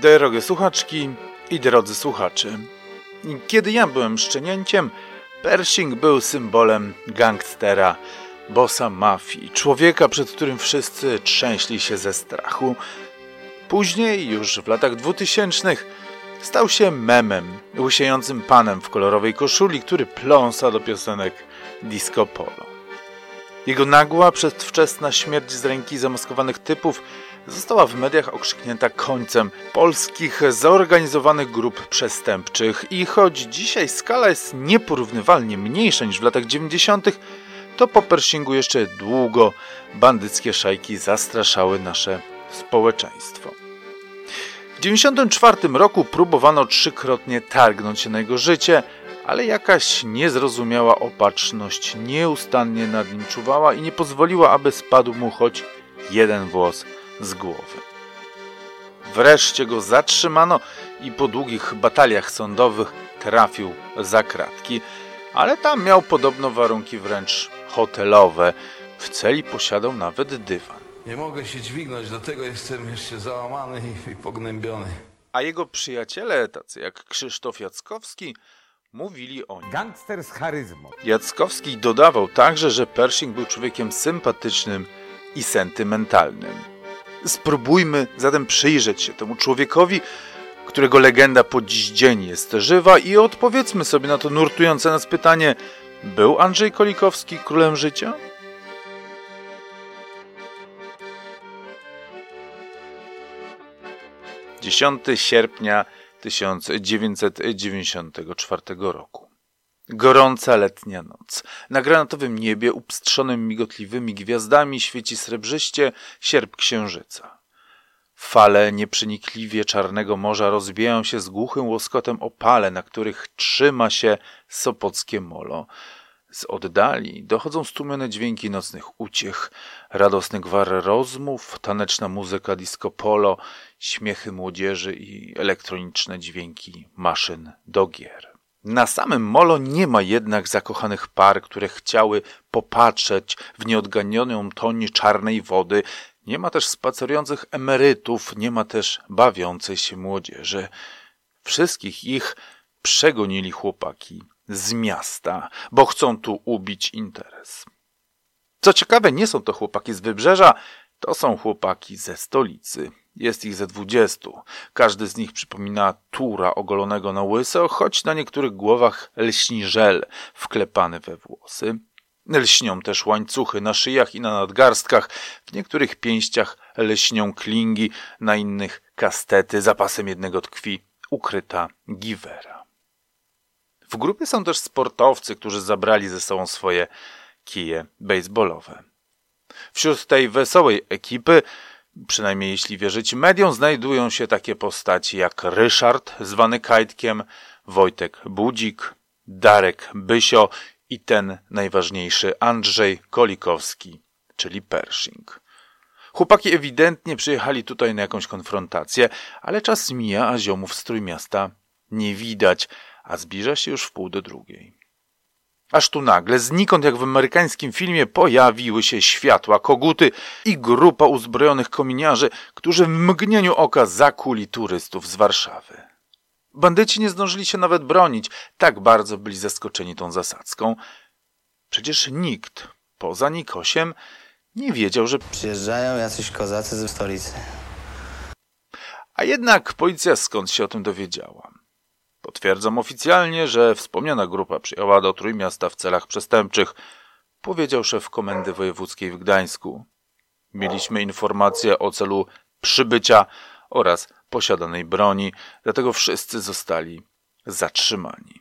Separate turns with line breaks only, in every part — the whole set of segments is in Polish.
Drogie słuchaczki i drodzy słuchacze, kiedy ja byłem szczenięciem, Pershing był symbolem gangstera, bossa mafii, człowieka, przed którym wszyscy trzęśli się ze strachu. Później, już w latach dwutysięcznych, stał się memem, łysiejącym panem w kolorowej koszuli, który pląsa do piosenek disco polo. Jego nagła, przedwczesna śmierć z ręki zamaskowanych typów została w mediach okrzyknięta końcem polskich zorganizowanych grup przestępczych i choć dzisiaj skala jest nieporównywalnie mniejsza niż w latach 90., to po Pershingu jeszcze długo bandyckie szajki zastraszały nasze społeczeństwo. W 1994 roku próbowano trzykrotnie targnąć się na jego życie, ale jakaś niezrozumiała opatrzność nieustannie nad nim czuwała i nie pozwoliła, aby spadł mu choć jeden włos z głowy. Wreszcie go zatrzymano i po długich bataliach sądowych trafił za kratki, ale tam miał podobno warunki wręcz hotelowe. W celi posiadał nawet dywan.
Nie mogę się dźwignąć, do tego jestem jeszcze załamany i, i pognębiony.
A jego przyjaciele, tacy jak Krzysztof Jackowski, mówili o nim.
Gangster z charyzmą.
Jackowski dodawał także, że Pershing był człowiekiem sympatycznym i sentymentalnym. Spróbujmy zatem przyjrzeć się temu człowiekowi, którego legenda po dziś dzień jest żywa i odpowiedzmy sobie na to nurtujące nas pytanie: był Andrzej Kolikowski królem życia? Dziesiąty sierpnia 1994 roku. Gorąca letnia noc. Na granatowym niebie, upstrzonym migotliwymi gwiazdami, świeci srebrzyście sierp księżyca. Fale nieprzenikliwie czarnego morza rozbijają się z głuchym łoskotem opale, na których trzyma się sopockie molo. Z oddali dochodzą stłumione dźwięki nocnych uciech, radosny gwar rozmów, taneczna muzyka disco polo, śmiechy młodzieży i elektroniczne dźwięki maszyn do gier. Na samym molo nie ma jednak zakochanych par, które chciały popatrzeć w nieodganioną toń czarnej wody. Nie ma też spacerujących emerytów, nie ma też bawiącej się młodzieży. Wszystkich ich przegonili chłopaki z miasta, bo chcą tu ubić interes. Co ciekawe, nie są to chłopaki z wybrzeża, to są chłopaki ze stolicy. Jest ich ze dwudziestu. Każdy z nich przypomina tura ogolonego na łyso, choć na niektórych głowach lśni żel wklepany we włosy. Lśnią też łańcuchy na szyjach i na nadgarstkach, w niektórych pięściach lśnią klingi, na innych kastety, zapasem jednego tkwi ukryta giwera. W grupie są też sportowcy, którzy zabrali ze sobą swoje kije baseballowe. Wśród tej wesołej ekipy przynajmniej jeśli wierzyć mediom, znajdują się takie postaci jak Ryszard, zwany Kajtkiem, Wojtek Budzik, Darek Bysio i ten najważniejszy Andrzej Kolikowski, czyli Pershing. Chłopaki ewidentnie przyjechali tutaj na jakąś konfrontację, ale czas mija, a ziomów z Trójmiasta nie widać, a zbliża się już w pół do drugiej. Aż tu nagle, znikąd jak w amerykańskim filmie, pojawiły się światła, koguty i grupa uzbrojonych kominiarzy, którzy w mgnieniu oka zakuli turystów z Warszawy. Bandyci nie zdążyli się nawet bronić, tak bardzo byli zaskoczeni tą zasadzką. Przecież nikt, poza Nikosiem, nie wiedział, że
Przyjeżdżają jacyś kozacy ze stolicy.
A jednak policja skąd się o tym dowiedziała? Potwierdzam oficjalnie, że wspomniana grupa przyjęła do Trójmiasta w celach przestępczych, powiedział szef Komendy Wojewódzkiej w Gdańsku. Mieliśmy informacje o celu przybycia oraz posiadanej broni, dlatego wszyscy zostali zatrzymani.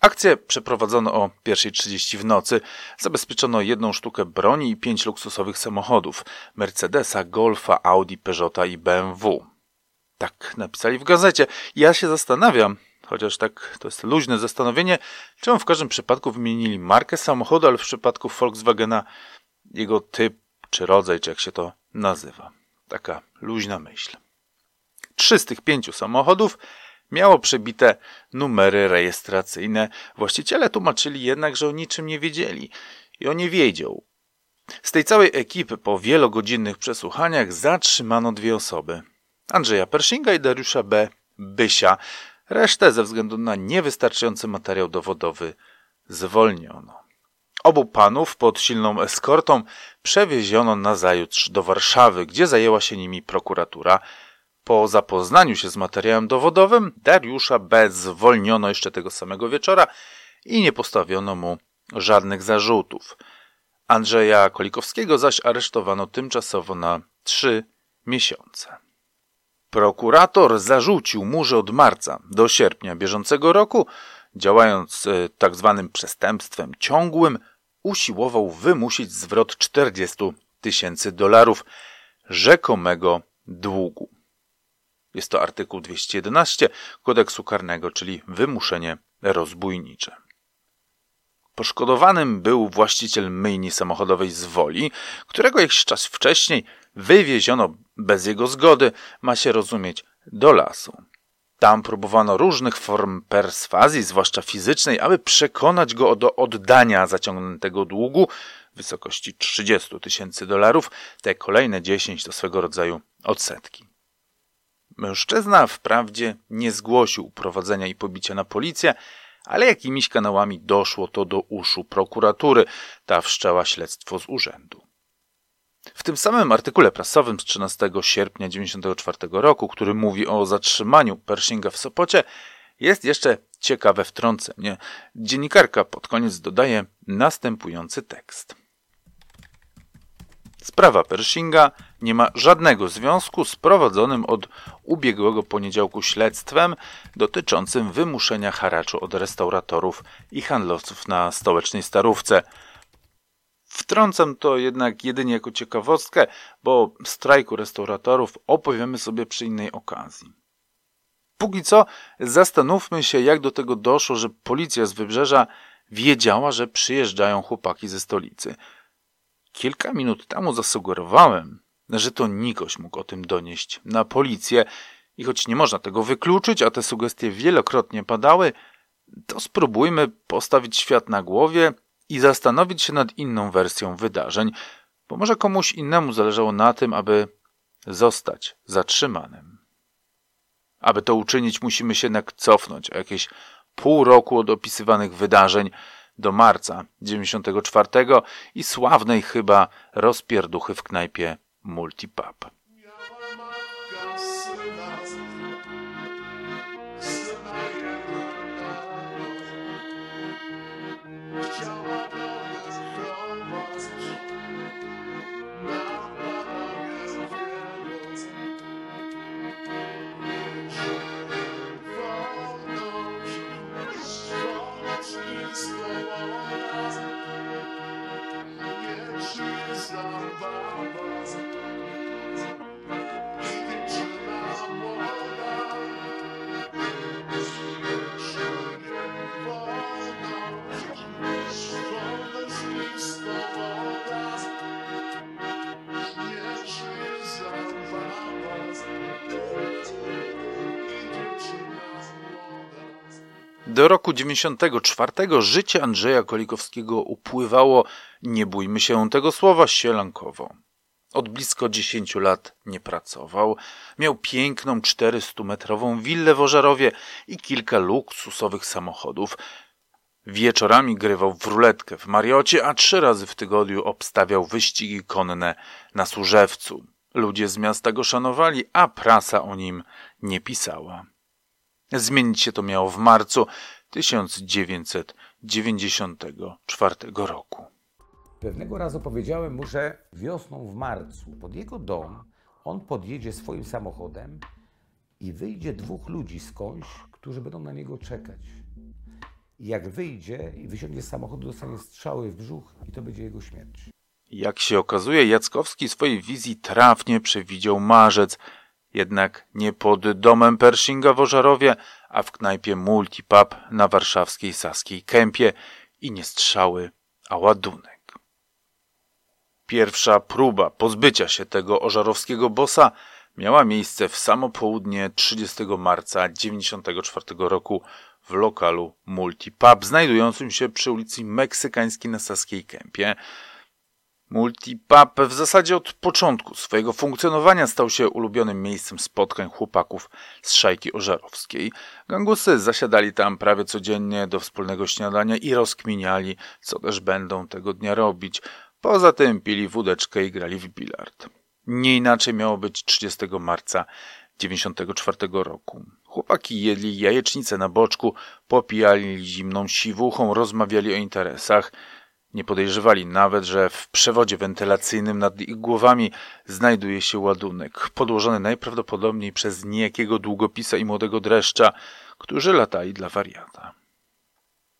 Akcję przeprowadzono o 1.30 w nocy. Zabezpieczono jedną sztukę broni i pięć luksusowych samochodów Mercedesa, Golfa, Audi, Peugeota i BMW. Tak napisali w gazecie. Ja się zastanawiam, chociaż tak to jest luźne zastanowienie, czemu w każdym przypadku wymienili markę samochodu, ale w przypadku Volkswagena jego typ czy rodzaj, czy jak się to nazywa. Taka luźna myśl. Trzy z tych pięciu samochodów miało przebite numery rejestracyjne. Właściciele tłumaczyli jednak, że o niczym nie wiedzieli i on nie wiedział. Z tej całej ekipy po wielogodzinnych przesłuchaniach zatrzymano dwie osoby. Andrzeja Pershinga i Dariusza B. Bysia. Resztę ze względu na niewystarczający materiał dowodowy zwolniono. Obu panów pod silną eskortą przewieziono nazajutrz do Warszawy, gdzie zajęła się nimi prokuratura. Po zapoznaniu się z materiałem dowodowym Dariusza B. zwolniono jeszcze tego samego wieczora i nie postawiono mu żadnych zarzutów. Andrzeja Kolikowskiego zaś aresztowano tymczasowo na trzy miesiące. Prokurator zarzucił mu, że od marca do sierpnia bieżącego roku, działając e, tak zwanym przestępstwem ciągłym, usiłował wymusić zwrot 40 tysięcy dolarów rzekomego długu. Jest to artykuł 211 kodeksu karnego, czyli wymuszenie rozbójnicze. Poszkodowanym był właściciel myjni samochodowej z Woli, którego jakiś czas wcześniej wywieziono bez jego zgody, ma się rozumieć, do lasu. Tam próbowano różnych form perswazji, zwłaszcza fizycznej, aby przekonać go do oddania zaciągniętego długu w wysokości 30 tysięcy dolarów, te kolejne 10 to swego rodzaju odsetki. Mężczyzna wprawdzie nie zgłosił prowadzenia i pobicia na policję, ale jakimiś kanałami doszło to do uszu prokuratury. Ta wszczęła śledztwo z urzędu. W tym samym artykule prasowym z 13 sierpnia 1994 roku, który mówi o zatrzymaniu Pershinga w Sopocie, jest jeszcze ciekawe wtrącenie. Dziennikarka pod koniec dodaje następujący tekst. Sprawa Pershinga nie ma żadnego związku z prowadzonym od ubiegłego poniedziałku śledztwem dotyczącym wymuszenia haraczu od restauratorów i handlowców na stołecznej starówce. Wtrącam to jednak jedynie jako ciekawostkę, bo strajku restauratorów opowiemy sobie przy innej okazji. Póki co zastanówmy się, jak do tego doszło, że policja z wybrzeża wiedziała, że przyjeżdżają chłopaki ze stolicy. Kilka minut temu zasugerowałem, że to Nikoś mógł o tym donieść na policję i choć nie można tego wykluczyć, a te sugestie wielokrotnie padały, to spróbujmy postawić świat na głowie i zastanowić się nad inną wersją wydarzeń, bo może komuś innemu zależało na tym, aby zostać zatrzymanym. Aby to uczynić, musimy się jednak cofnąć o jakieś pół roku od opisywanych wydarzeń do marca 94 i sławnej chyba rozpierduchy w knajpie Multipub. Do roku 94 życie Andrzeja Kolikowskiego upływało, nie bójmy się tego słowa, sielankowo. Od blisko 10 lat nie pracował. Miał piękną 400-metrową willę w Ożarowie i kilka luksusowych samochodów. Wieczorami grywał w ruletkę w Mariocie, a trzy razy w tygodniu obstawiał wyścigi konne na Służewcu. Ludzie z miasta go szanowali, a prasa o nim nie pisała. Zmienić się to miało w marcu 1994 roku.
Pewnego razu powiedziałem mu, że wiosną w marcu pod jego dom on podjedzie swoim samochodem i wyjdzie dwóch ludzi skądś, którzy będą na niego czekać. I jak wyjdzie i wysiądzie z samochodu, dostanie strzały w brzuch i to będzie jego śmierć.
Jak się okazuje, Jackowski swojej wizji trafnie przewidział marzec jednak nie pod domem Pershinga w Ożarowie, a w knajpie Multipub na warszawskiej Saskiej Kępie i nie strzały, a ładunek. Pierwsza próba pozbycia się tego ożarowskiego bossa miała miejsce w samo południe 30 marca 1994 roku w lokalu Multipub znajdującym się przy ulicy Meksykańskiej na Saskiej Kępie. Multipub w zasadzie od początku swojego funkcjonowania stał się ulubionym miejscem spotkań chłopaków z szajki ożarowskiej. Gangusy zasiadali tam prawie codziennie do wspólnego śniadania i rozkminiali, co też będą tego dnia robić. Poza tym pili wódeczkę i grali w bilard. Nie inaczej miało być 30 marca 94 roku. Chłopaki jedli jajecznicę na boczku, popijali zimną siwuchą, rozmawiali o interesach. Nie podejrzewali nawet, że w przewodzie wentylacyjnym nad ich głowami znajduje się ładunek, podłożony najprawdopodobniej przez niejakiego długopisa i młodego dreszcza, którzy latali dla wariata.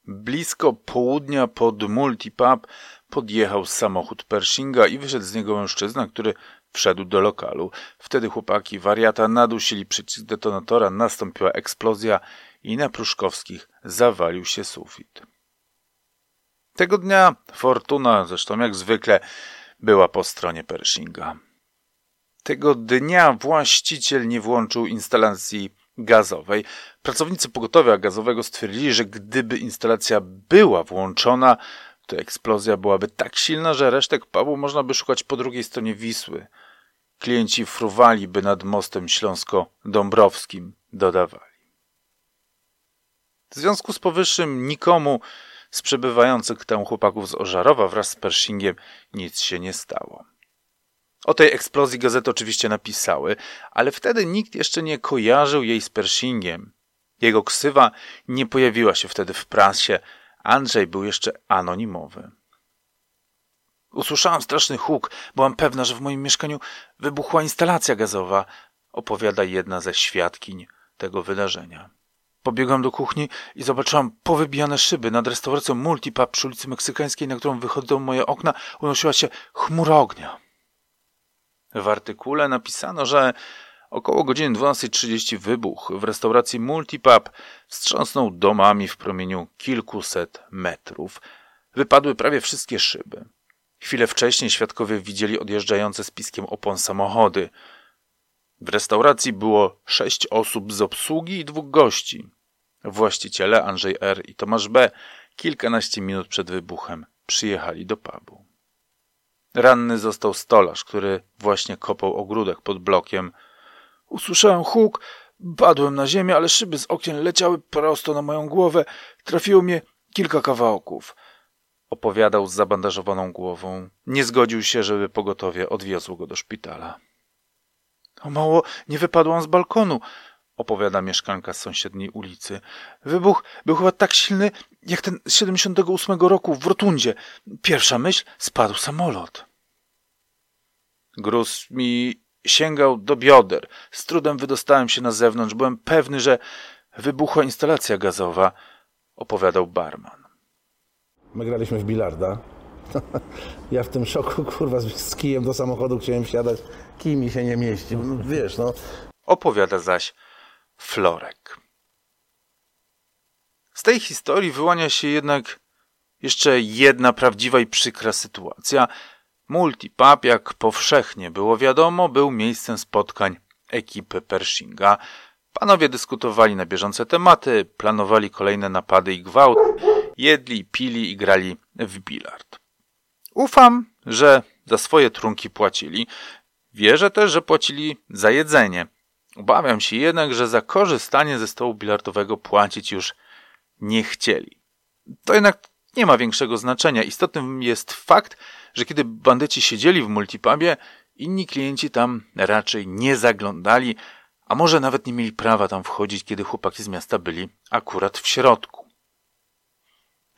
Blisko południa pod multipub podjechał samochód Pershinga i wyszedł z niego mężczyzna, który wszedł do lokalu. Wtedy chłopaki wariata nadusili przycisk detonatora, nastąpiła eksplozja i na Pruszkowskich zawalił się sufit. Tego dnia fortuna, zresztą jak zwykle, była po stronie Pershinga. Tego dnia właściciel nie włączył instalacji gazowej. Pracownicy pogotowia gazowego stwierdzili, że gdyby instalacja była włączona, to eksplozja byłaby tak silna, że resztek pubu można by szukać po drugiej stronie Wisły. Klienci fruwaliby nad mostem śląsko-dąbrowskim, dodawali. W związku z powyższym nikomu z przebywających tam chłopaków z Ożarowa wraz z Pershingiem nic się nie stało. O tej eksplozji gazety oczywiście napisały, ale wtedy nikt jeszcze nie kojarzył jej z Pershingiem. Jego ksywa nie pojawiła się wtedy w prasie. Andrzej był jeszcze anonimowy. Usłyszałam straszny huk. Byłam pewna, że w moim mieszkaniu wybuchła instalacja gazowa, opowiada jedna ze świadkiń tego wydarzenia. Pobiegłam do kuchni i zobaczyłam powybijane szyby. Nad restauracją Multipub przy ulicy Meksykańskiej, na którą wychodzą moje okna, unosiła się chmura ognia. W artykule napisano, że około godziny 12.30 wybuch w restauracji Multipub wstrząsnął domami w promieniu kilkuset metrów. Wypadły prawie wszystkie szyby. Chwilę wcześniej świadkowie widzieli odjeżdżające z piskiem opon samochody. W restauracji było sześć osób z obsługi i dwóch gości. Właściciele Andrzej R. i Tomasz B. kilkanaście minut przed wybuchem przyjechali do pubu. Ranny został stolarz, który właśnie kopał ogródek pod blokiem. Usłyszałem huk, padłem na ziemię, ale szyby z okien leciały prosto na moją głowę. Trafiło mnie kilka kawałków. Opowiadał z zabandażowaną głową. Nie zgodził się, żeby pogotowie odwiozło go do szpitala. O mało nie wypadłam z balkonu, opowiada mieszkanka z sąsiedniej ulicy. Wybuch był chyba tak silny, jak ten z 78 roku w Rotundzie. Pierwsza myśl, spadł samolot. Gruz mi sięgał do bioder. Z trudem wydostałem się na zewnątrz. Byłem pewny, że wybuchła instalacja gazowa, opowiadał barman.
My graliśmy w bilarda. Ja w tym szoku, kurwa, z kijem do samochodu chciałem wsiadać. Kij mi się nie mieścił. No, wiesz, no.
Opowiada zaś Florek. Z tej historii wyłania się jednak jeszcze jedna prawdziwa i przykra sytuacja. Multipub, jak powszechnie było wiadomo, był miejscem spotkań ekipy Pershinga. Panowie dyskutowali na bieżące tematy, planowali kolejne napady i gwałt, jedli, pili i grali w bilard. Ufam, że za swoje trunki płacili. Wierzę też, że płacili za jedzenie. Obawiam się jednak, że za korzystanie ze stołu bilardowego płacić już nie chcieli. To jednak nie ma większego znaczenia. Istotnym jest fakt, że kiedy bandyci siedzieli w multipubie, inni klienci tam raczej nie zaglądali, a może nawet nie mieli prawa tam wchodzić, kiedy chłopaki z miasta byli akurat w środku.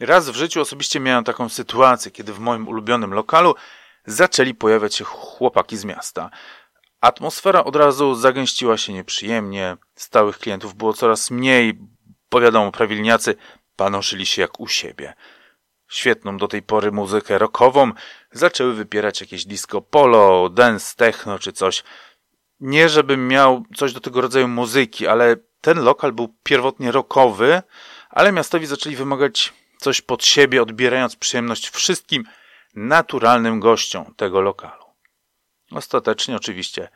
Raz w życiu osobiście miałem taką sytuację, kiedy w moim ulubionym lokalu zaczęli pojawiać się chłopaki z miasta. Atmosfera od razu zagęściła się nieprzyjemnie, stałych klientów było coraz mniej, bo wiadomo, prawilniacy panoszyli się jak u siebie. Świetną do tej pory muzykę rockową zaczęły wypierać jakieś disco polo, dance, techno czy coś. Nie żebym miał coś do tego rodzaju muzyki, ale ten lokal był pierwotnie rockowy, ale miastowi zaczęli wymagać coś pod siebie, odbierając przyjemność wszystkim naturalnym gościom tego lokalu. Ostatecznie oczywiście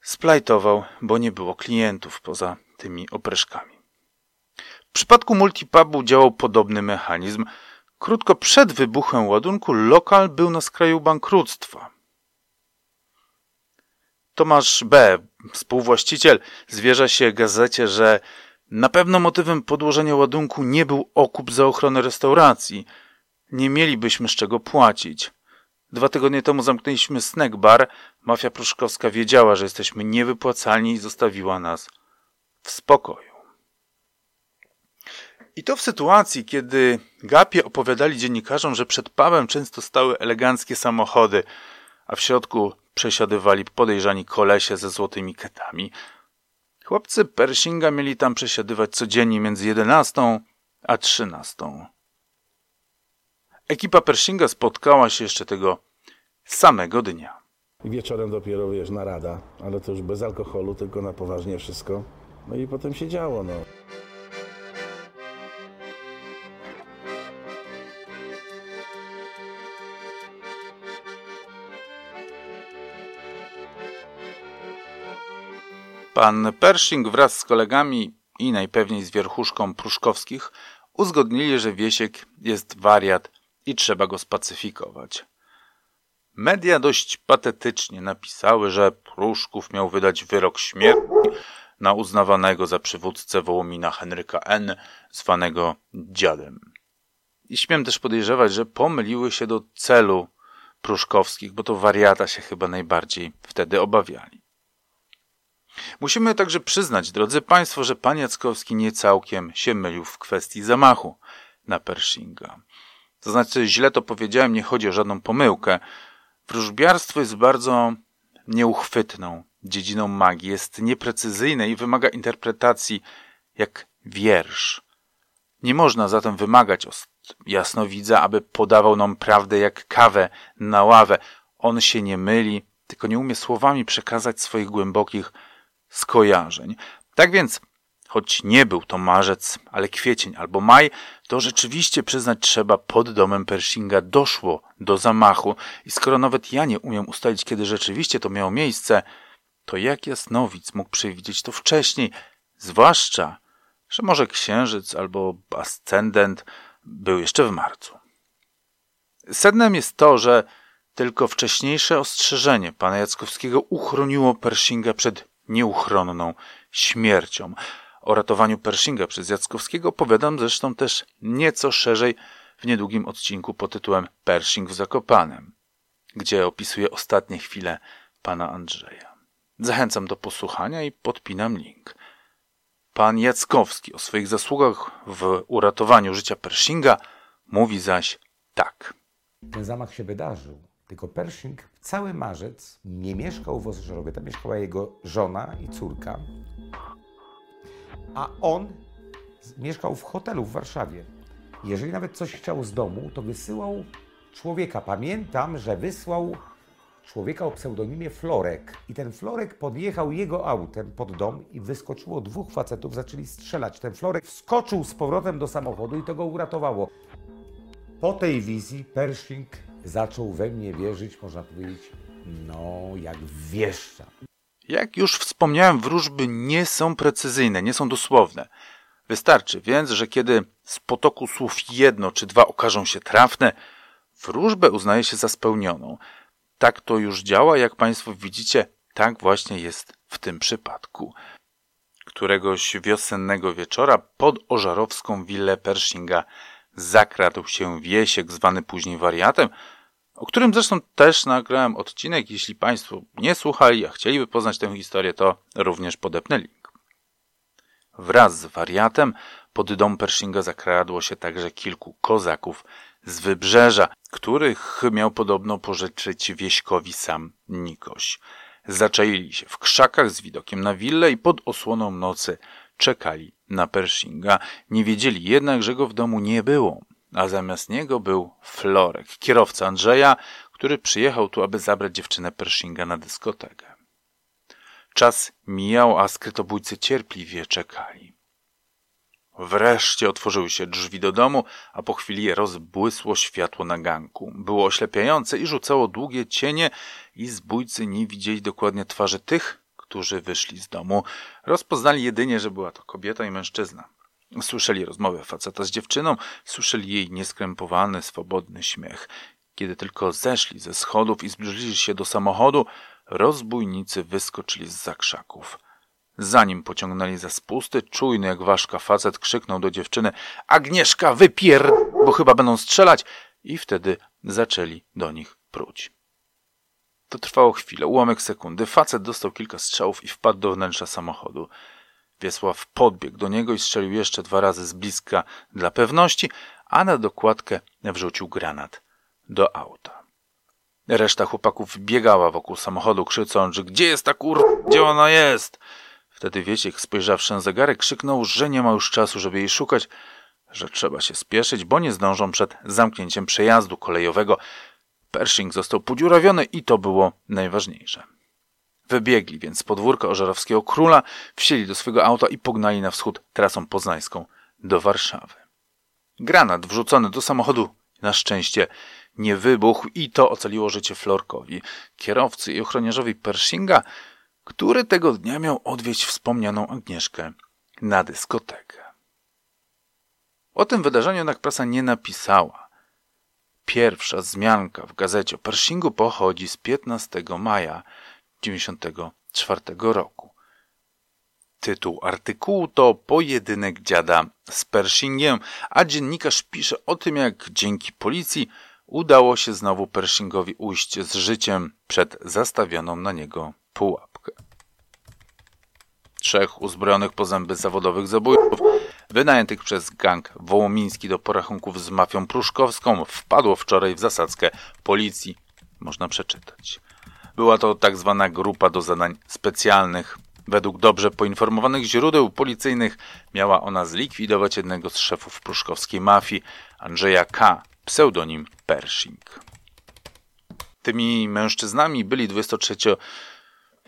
splajtował, bo nie było klientów poza tymi opreszkami. W przypadku multipubu działał podobny mechanizm. Krótko przed wybuchem ładunku lokal był na skraju bankructwa. Tomasz B., współwłaściciel, zwierza się gazecie, że na pewno motywem podłożenia ładunku nie był okup za ochronę restauracji. Nie mielibyśmy z czego płacić. Dwa tygodnie temu zamknęliśmy snack bar. Mafia pruszkowska wiedziała, że jesteśmy niewypłacalni i zostawiła nas w spokoju. I to w sytuacji, kiedy Gapie opowiadali dziennikarzom, że przed pubem często stały eleganckie samochody, a w środku przesiadywali podejrzani kolesie ze złotymi ketami. Chłopcy Pershinga mieli tam przesiadywać codziennie między 11 a 13. Ekipa Pershinga spotkała się jeszcze tego samego dnia.
Wieczorem dopiero, wiesz, narada, ale to już bez alkoholu, tylko na poważnie wszystko. No i potem się działo, no.
Pan Pershing wraz z kolegami i najpewniej z wierchuszką Pruszkowskich uzgodnili, że Wiesiek jest wariat i trzeba go spacyfikować. Media dość patetycznie napisały, że Pruszków miał wydać wyrok śmierci na uznawanego za przywódcę Wołomina Henryka N., zwanego dziadem. I śmiem też podejrzewać, że pomyliły się do celu Pruszkowskich, bo to wariata się chyba najbardziej wtedy obawiali. Musimy także przyznać, drodzy Państwo, że pan Jackowski nie całkiem się mylił w kwestii zamachu na Pershinga. To znaczy, źle to powiedziałem, nie chodzi o żadną pomyłkę. Wróżbiarstwo jest bardzo nieuchwytną dziedziną magii, jest nieprecyzyjne i wymaga interpretacji jak wiersz. Nie można zatem wymagać od jasnowidza, aby podawał nam prawdę jak kawę na ławę. On się nie myli, tylko nie umie słowami przekazać swoich głębokich skojarzeń. Tak więc, choć nie był to marzec, ale kwiecień albo maj, to rzeczywiście przyznać trzeba, pod domem Pershinga doszło do zamachu i skoro nawet ja nie umiem ustalić, kiedy rzeczywiście to miało miejsce, to jak jasnowic mógł przewidzieć to wcześniej, zwłaszcza, że może księżyc albo ascendent był jeszcze w marcu. Sednem jest to, że tylko wcześniejsze ostrzeżenie pana Jackowskiego uchroniło Pershinga przed nieuchronną śmiercią. O ratowaniu Pershinga przez Jackowskiego opowiadam zresztą też nieco szerzej w niedługim odcinku pod tytułem Pershing w Zakopanem, gdzie opisuję ostatnie chwile pana Andrzeja. Zachęcam do posłuchania i podpinam link. Pan Jackowski o swoich zasługach w uratowaniu życia Pershinga mówi zaś tak.
Ten zamach się wydarzył, tylko Pershing cały marzec nie mieszkał w Ostrowie, tam mieszkała jego żona i córka, a on mieszkał w hotelu w Warszawie. Jeżeli nawet coś chciał z domu, to wysyłał człowieka. Pamiętam, że wysłał człowieka o pseudonimie Florek. I ten Florek podjechał jego autem pod dom i wyskoczyło dwóch facetów, zaczęli strzelać. Ten Florek wskoczył z powrotem do samochodu i to go uratowało. Po tej wizji Pershing zaczął we mnie wierzyć, można powiedzieć, no jak wieszcza.
Jak już wspomniałem, wróżby nie są precyzyjne, nie są dosłowne. Wystarczy więc, że kiedy z potoku słów jedno czy dwa okażą się trafne, wróżbę uznaje się za spełnioną. Tak to już działa, jak Państwo widzicie, tak właśnie jest w tym przypadku. Któregoś wiosennego wieczora pod ożarowską willę Pershinga zakradł się Wiesiek, zwany później wariatem, o którym zresztą też nagrałem odcinek. Jeśli Państwo nie słuchali, a chcieliby poznać tę historię, to również podepnę link. Wraz z wariatem pod dom Pershinga zakradło się także kilku kozaków z wybrzeża, których miał podobno pożyczyć wieśkowi sam Nikoś. Zaczaili się w krzakach z widokiem na willę i pod osłoną nocy czekali na Pershinga. Nie wiedzieli jednak, że go w domu nie było a zamiast niego był Florek, kierowca Andrzeja, który przyjechał tu, aby zabrać dziewczynę Pershinga na dyskotekę. Czas mijał, a skrytobójcy cierpliwie czekali. Wreszcie otworzyły się drzwi do domu, a po chwili rozbłysło światło na ganku. Było oślepiające i rzucało długie cienie i zbójcy nie widzieli dokładnie twarzy tych, którzy wyszli z domu. Rozpoznali jedynie, że była to kobieta i mężczyzna. Słyszeli rozmowę faceta z dziewczyną, słyszeli jej nieskrępowany, swobodny śmiech. Kiedy tylko zeszli ze schodów i zbliżyli się do samochodu, rozbójnicy wyskoczyli z zakrzaków. Zanim pociągnęli za spusty, czujny jak ważka facet krzyknął do dziewczyny Agnieszka, wypier... bo chyba będą strzelać i wtedy zaczęli do nich pruć. To trwało chwilę, ułamek sekundy. Facet dostał kilka strzałów i wpadł do wnętrza samochodu. Wiesław podbiegł do niego i strzelił jeszcze dwa razy z bliska dla pewności, a na dokładkę wrzucił granat do auta. Reszta chłopaków biegała wokół samochodu, krzycząc, gdzie jest ta kur... gdzie ona jest? Wtedy Wieciek, spojrzawszy na zegarek, krzyknął, że nie ma już czasu, żeby jej szukać, że trzeba się spieszyć, bo nie zdążą przed zamknięciem przejazdu kolejowego. Pershing został podziurawiony i to było najważniejsze. Wybiegli więc z podwórka Ożarowskiego Króla, wsieli do swego auta i pognali na wschód trasą poznańską do Warszawy. Granat wrzucony do samochodu na szczęście nie wybuchł i to ocaliło życie Florkowi, kierowcy i ochroniarzowi Pershinga, który tego dnia miał odwieźć wspomnianą Agnieszkę na dyskotekę. O tym wydarzeniu jednak prasa nie napisała. Pierwsza zmianka w gazecie o Pershingu pochodzi z 15 maja 1994 roku. Tytuł artykułu to Pojedynek dziada z Pershingiem, a dziennikarz pisze o tym, jak dzięki policji udało się znowu Pershingowi ujść z życiem przed zastawioną na niego pułapkę. Trzech uzbrojonych po zęby zawodowych zabójców, wynajętych przez gang wołomiński do porachunków z mafią pruszkowską, wpadło wczoraj w zasadzkę policji. Można przeczytać. Była to tak zwana grupa do zadań specjalnych. Według dobrze poinformowanych źródeł policyjnych miała ona zlikwidować jednego z szefów pruszkowskiej mafii, Andrzeja K., pseudonim Pershing. Tymi mężczyznami byli 23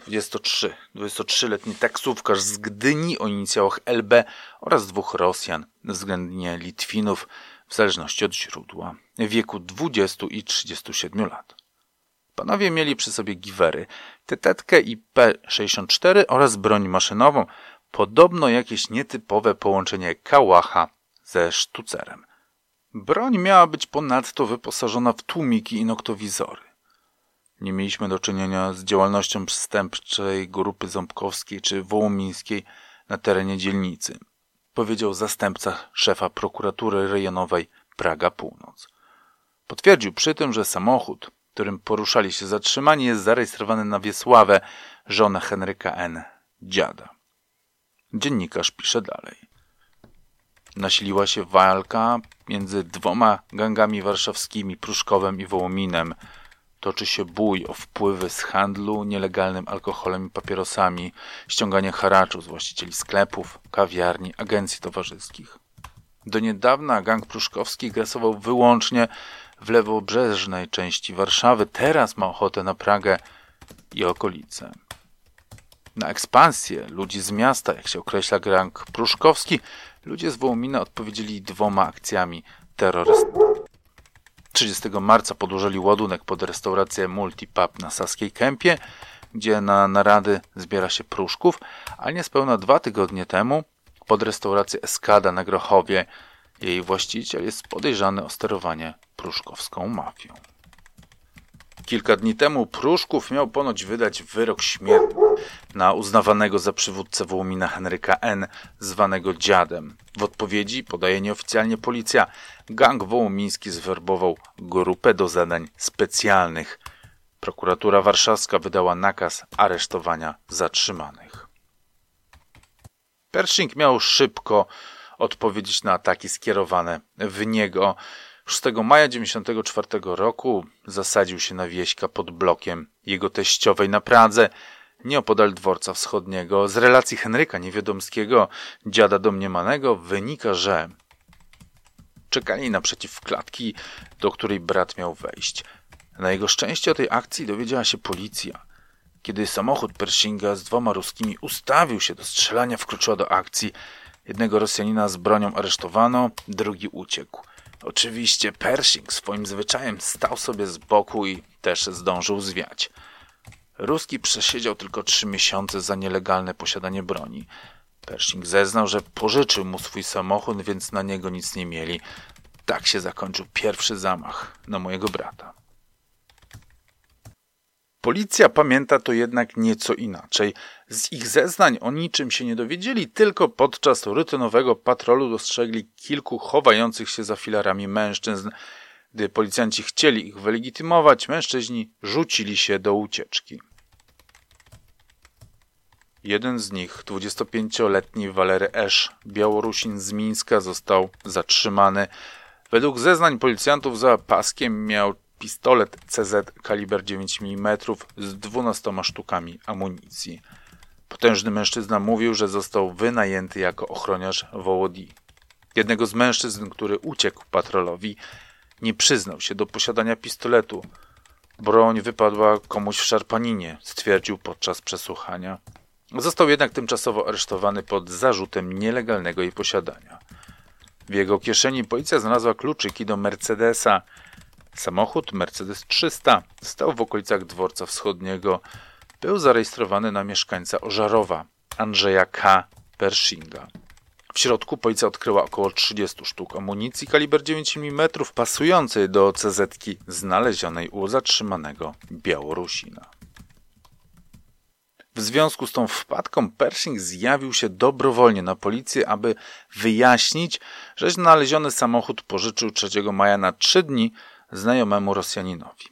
23, 23-letni taksówkarz z Gdyni o inicjałach LB oraz dwóch Rosjan, względnie Litwinów, w zależności od źródła, w wieku 20 i 37 lat. Panowie mieli przy sobie giwery, tetetkę i P-64 oraz broń maszynową, podobno jakieś nietypowe połączenie kałacha ze sztucerem. Broń miała być ponadto wyposażona w tłumiki i noktowizory. Nie mieliśmy do czynienia z działalnością przestępczej grupy ząbkowskiej czy wołomińskiej na terenie dzielnicy, powiedział zastępca szefa prokuratury rejonowej Praga Północ. Potwierdził przy tym, że samochód, którym poruszali się zatrzymani, jest zarejestrowany na Wiesławę, żonę Henryka N. Dziada. Dziennikarz pisze dalej. Nasiliła się walka między dwoma gangami warszawskimi, Pruszkowem i Wołominem. Toczy się bój o wpływy z handlu nielegalnym alkoholem i papierosami, ściąganie haraczu z właścicieli sklepów, kawiarni, agencji towarzyskich. Do niedawna gang pruszkowski grasował wyłącznie w lewobrzeżnej części Warszawy, teraz ma ochotę na Pragę i okolice. Na ekspansję ludzi z miasta, jak się określa gang pruszkowski, ludzie z Wołomina odpowiedzieli dwoma akcjami terrorystycznymi. 30 marca podłożyli ładunek pod restaurację Multipub na Saskiej Kępie, gdzie na narady zbiera się pruszków, a niespełna dwa tygodnie temu pod restaurację Eskada na Grochowie jej właściciel jest podejrzany o sterowanie pruszkowską mafią. Kilka dni temu Pruszków miał ponoć wydać wyrok śmierci na uznawanego za przywódcę Wołomina Henryka N., zwanego dziadem. W odpowiedzi, podaje nieoficjalnie policja, gang wołomiński zwerbował grupę do zadań specjalnych. Prokuratura warszawska wydała nakaz aresztowania zatrzymanych. Pershing miał szybko odpowiedzieć na ataki skierowane w niego. 6 maja 1994 roku zasadził się na wieśka pod blokiem jego teściowej na Pradze, nieopodal dworca wschodniego. Z relacji Henryka Niewiadomskiego, dziada domniemanego, wynika, że czekali naprzeciw klatki, do której brat miał wejść. Na jego szczęście o tej akcji dowiedziała się policja. Kiedy samochód Pershinga z dwoma ruskimi ustawił się do strzelania, wkroczyła do akcji. Jednego Rosjanina z bronią aresztowano, drugi uciekł. Oczywiście Pershing swoim zwyczajem stał sobie z boku i też zdążył zwiać. Ruski przesiedział tylko trzy miesiące za nielegalne posiadanie broni. Pershing zeznał, że pożyczył mu swój samochód, więc na niego nic nie mieli. Tak się zakończył pierwszy zamach na mojego brata. Policja pamięta to jednak nieco inaczej. Z ich zeznań o niczym się nie dowiedzieli, tylko podczas rutynowego patrolu dostrzegli kilku chowających się za filarami mężczyzn. Gdy policjanci chcieli ich wylegitymować, mężczyźni rzucili się do ucieczki. Jeden z nich, 25-letni Walery Esz, Białorusin z Mińska, został zatrzymany. Według zeznań policjantów za paskiem miał pistolet CZ kaliber 9 mm z 12 sztukami amunicji. Potężny mężczyzna mówił, że został wynajęty jako ochroniarz Wołodii. Jednego z mężczyzn, który uciekł patrolowi, nie przyznał się do posiadania pistoletu. Broń wypadła komuś w szarpaninie, stwierdził podczas przesłuchania. Został jednak tymczasowo aresztowany pod zarzutem nielegalnego jej posiadania. W jego kieszeni policja znalazła kluczyki do Mercedesa. Samochód Mercedes 300 stał w okolicach dworca wschodniego. Był zarejestrowany na mieszkańca Ożarowa, Andrzeja K. Pershinga. W środku policja odkryła około 30 sztuk amunicji kaliber 9 mm pasującej do CZ znalezionej u zatrzymanego Białorusina. W związku z tą wpadką Pershing zjawił się dobrowolnie na policję, aby wyjaśnić, że znaleziony samochód pożyczył 3 maja na 3 dni znajomemu Rosjaninowi.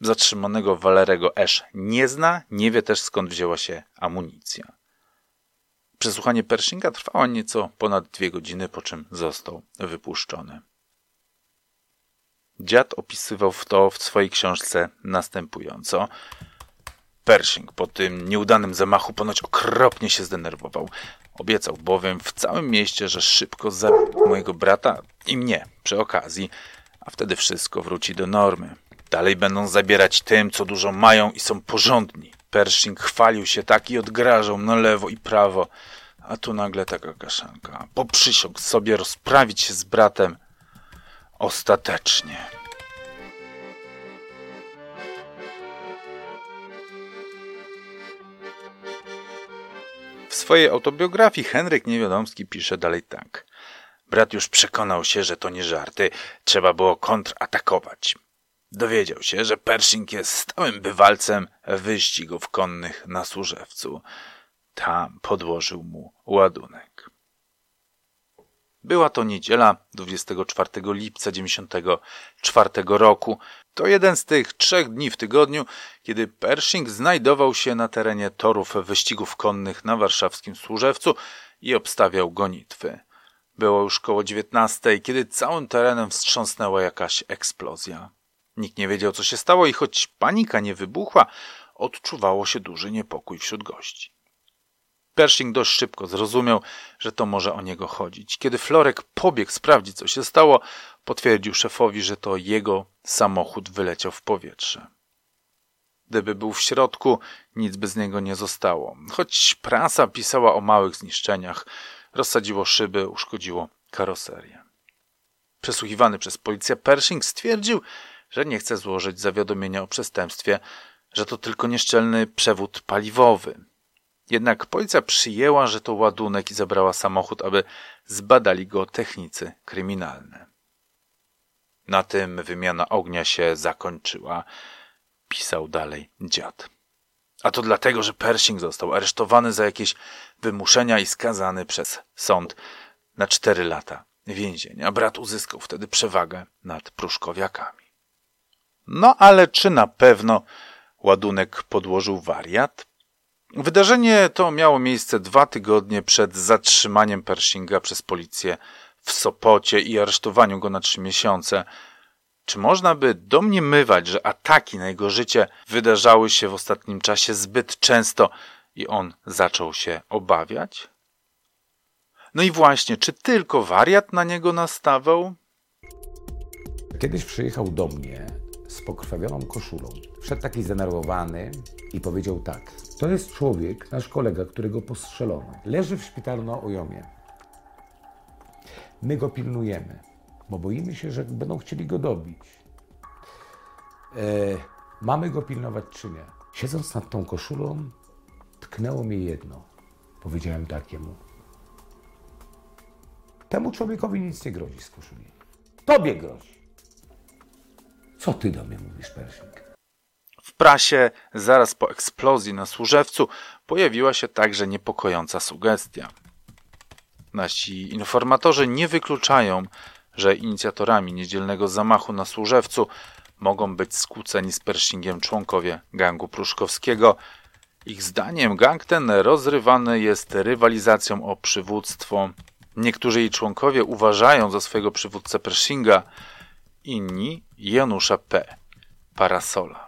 Zatrzymanego Walerego Esz nie zna, nie wie też skąd wzięła się amunicja. Przesłuchanie Pershinga trwało nieco ponad dwie godziny, po czym został wypuszczony. Dziad opisywał to w swojej książce następująco. Pershing po tym nieudanym zamachu ponoć okropnie się zdenerwował. Obiecał bowiem w całym mieście, że szybko zabije mojego brata i mnie przy okazji, a wtedy wszystko wróci do normy. Dalej będą zabierać tym, co dużo mają i są porządni. Pershing chwalił się tak i odgrażał na lewo i prawo, a tu nagle taka kaszanka. Poprzysiągł sobie rozprawić się z bratem ostatecznie. W swojej autobiografii Henryk Niewiadomski pisze dalej tak. Brat już przekonał się, że to nie żarty, trzeba było kontratakować. Dowiedział się, że Pershing jest stałym bywalcem wyścigów konnych na Służewcu. Tam podłożył mu ładunek. Była to niedziela 24 lipca 94 roku. To jeden z tych trzech dni w tygodniu, kiedy Pershing znajdował się na terenie torów wyścigów konnych na warszawskim Służewcu i obstawiał gonitwy. Było już koło dziewiętnastej, kiedy całym terenem wstrząsnęła jakaś eksplozja. Nikt nie wiedział, co się stało i choć panika nie wybuchła, odczuwało się duży niepokój wśród gości. Pershing dość szybko zrozumiał, że to może o niego chodzić. Kiedy Florek pobiegł sprawdzić, co się stało, potwierdził szefowi, że to jego samochód wyleciał w powietrze. Gdyby był w środku, nic by z niego nie zostało. Choć prasa pisała o małych zniszczeniach, rozsadziło szyby, uszkodziło karoserię. Przesłuchiwany przez policję Pershing stwierdził, że nie chce złożyć zawiadomienia o przestępstwie, że to tylko nieszczelny przewód paliwowy. Jednak policja przyjęła, że to ładunek i zabrała samochód, aby zbadali go technicy kryminalne. Na tym wymiana ognia się zakończyła, pisał dalej dziad. A to dlatego, że Pershing został aresztowany za jakieś wymuszenia i skazany przez sąd na cztery lata więzienia. Brat uzyskał wtedy przewagę nad pruszkowiakami. No ale czy na pewno ładunek podłożył wariat? Wydarzenie to miało miejsce dwa tygodnie przed zatrzymaniem Pershinga przez policję w Sopocie i aresztowaniu go na trzy miesiące. Czy można by domniemywać, że ataki na jego życie wydarzały się w ostatnim czasie zbyt często i on zaczął się obawiać? No i właśnie, czy tylko wariat na niego nastawał?
Kiedyś przyjechał do mnie z pokrwawioną koszulą. Wszedł taki zdenerwowany i powiedział tak. To jest człowiek, nasz kolega, którego postrzelono. Leży w szpitalu na Ojomie. My go pilnujemy, bo boimy się, że będą chcieli go dobić. E, mamy go pilnować czy nie? Siedząc nad tą koszulą, tknęło mnie jedno. Powiedziałem takiemu. Temu człowiekowi nic nie grozi z koszuli. Tobie grozi. Co ty do mnie mówisz, Pershing?
W prasie, zaraz po eksplozji na Służewcu, pojawiła się także niepokojąca sugestia. Nasi informatorzy nie wykluczają, że inicjatorami niedzielnego zamachu na Służewcu mogą być skłóceni z Pershingiem członkowie gangu pruszkowskiego. Ich zdaniem gang ten rozrywany jest rywalizacją o przywództwo. Niektórzy jej członkowie uważają za swojego przywódcę Pershinga, inni Janusza P. Parasola.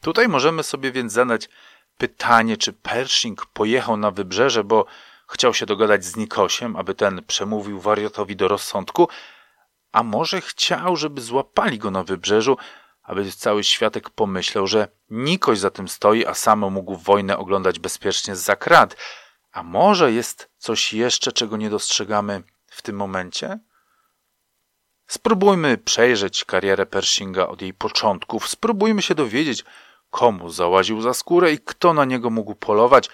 Tutaj możemy sobie więc zadać pytanie, czy Pershing pojechał na wybrzeże, bo chciał się dogadać z Nikosiem, aby ten przemówił wariatowi do rozsądku, a może chciał, żeby złapali go na wybrzeżu, aby cały światek pomyślał, że Nikoś za tym stoi, a sam mógł wojnę oglądać bezpiecznie z zakrat. A może jest coś jeszcze, czego nie dostrzegamy w tym momencie? Spróbujmy przejrzeć karierę Pershinga od jej początków. Spróbujmy się dowiedzieć, komu załaził za skórę i kto na niego mógł polować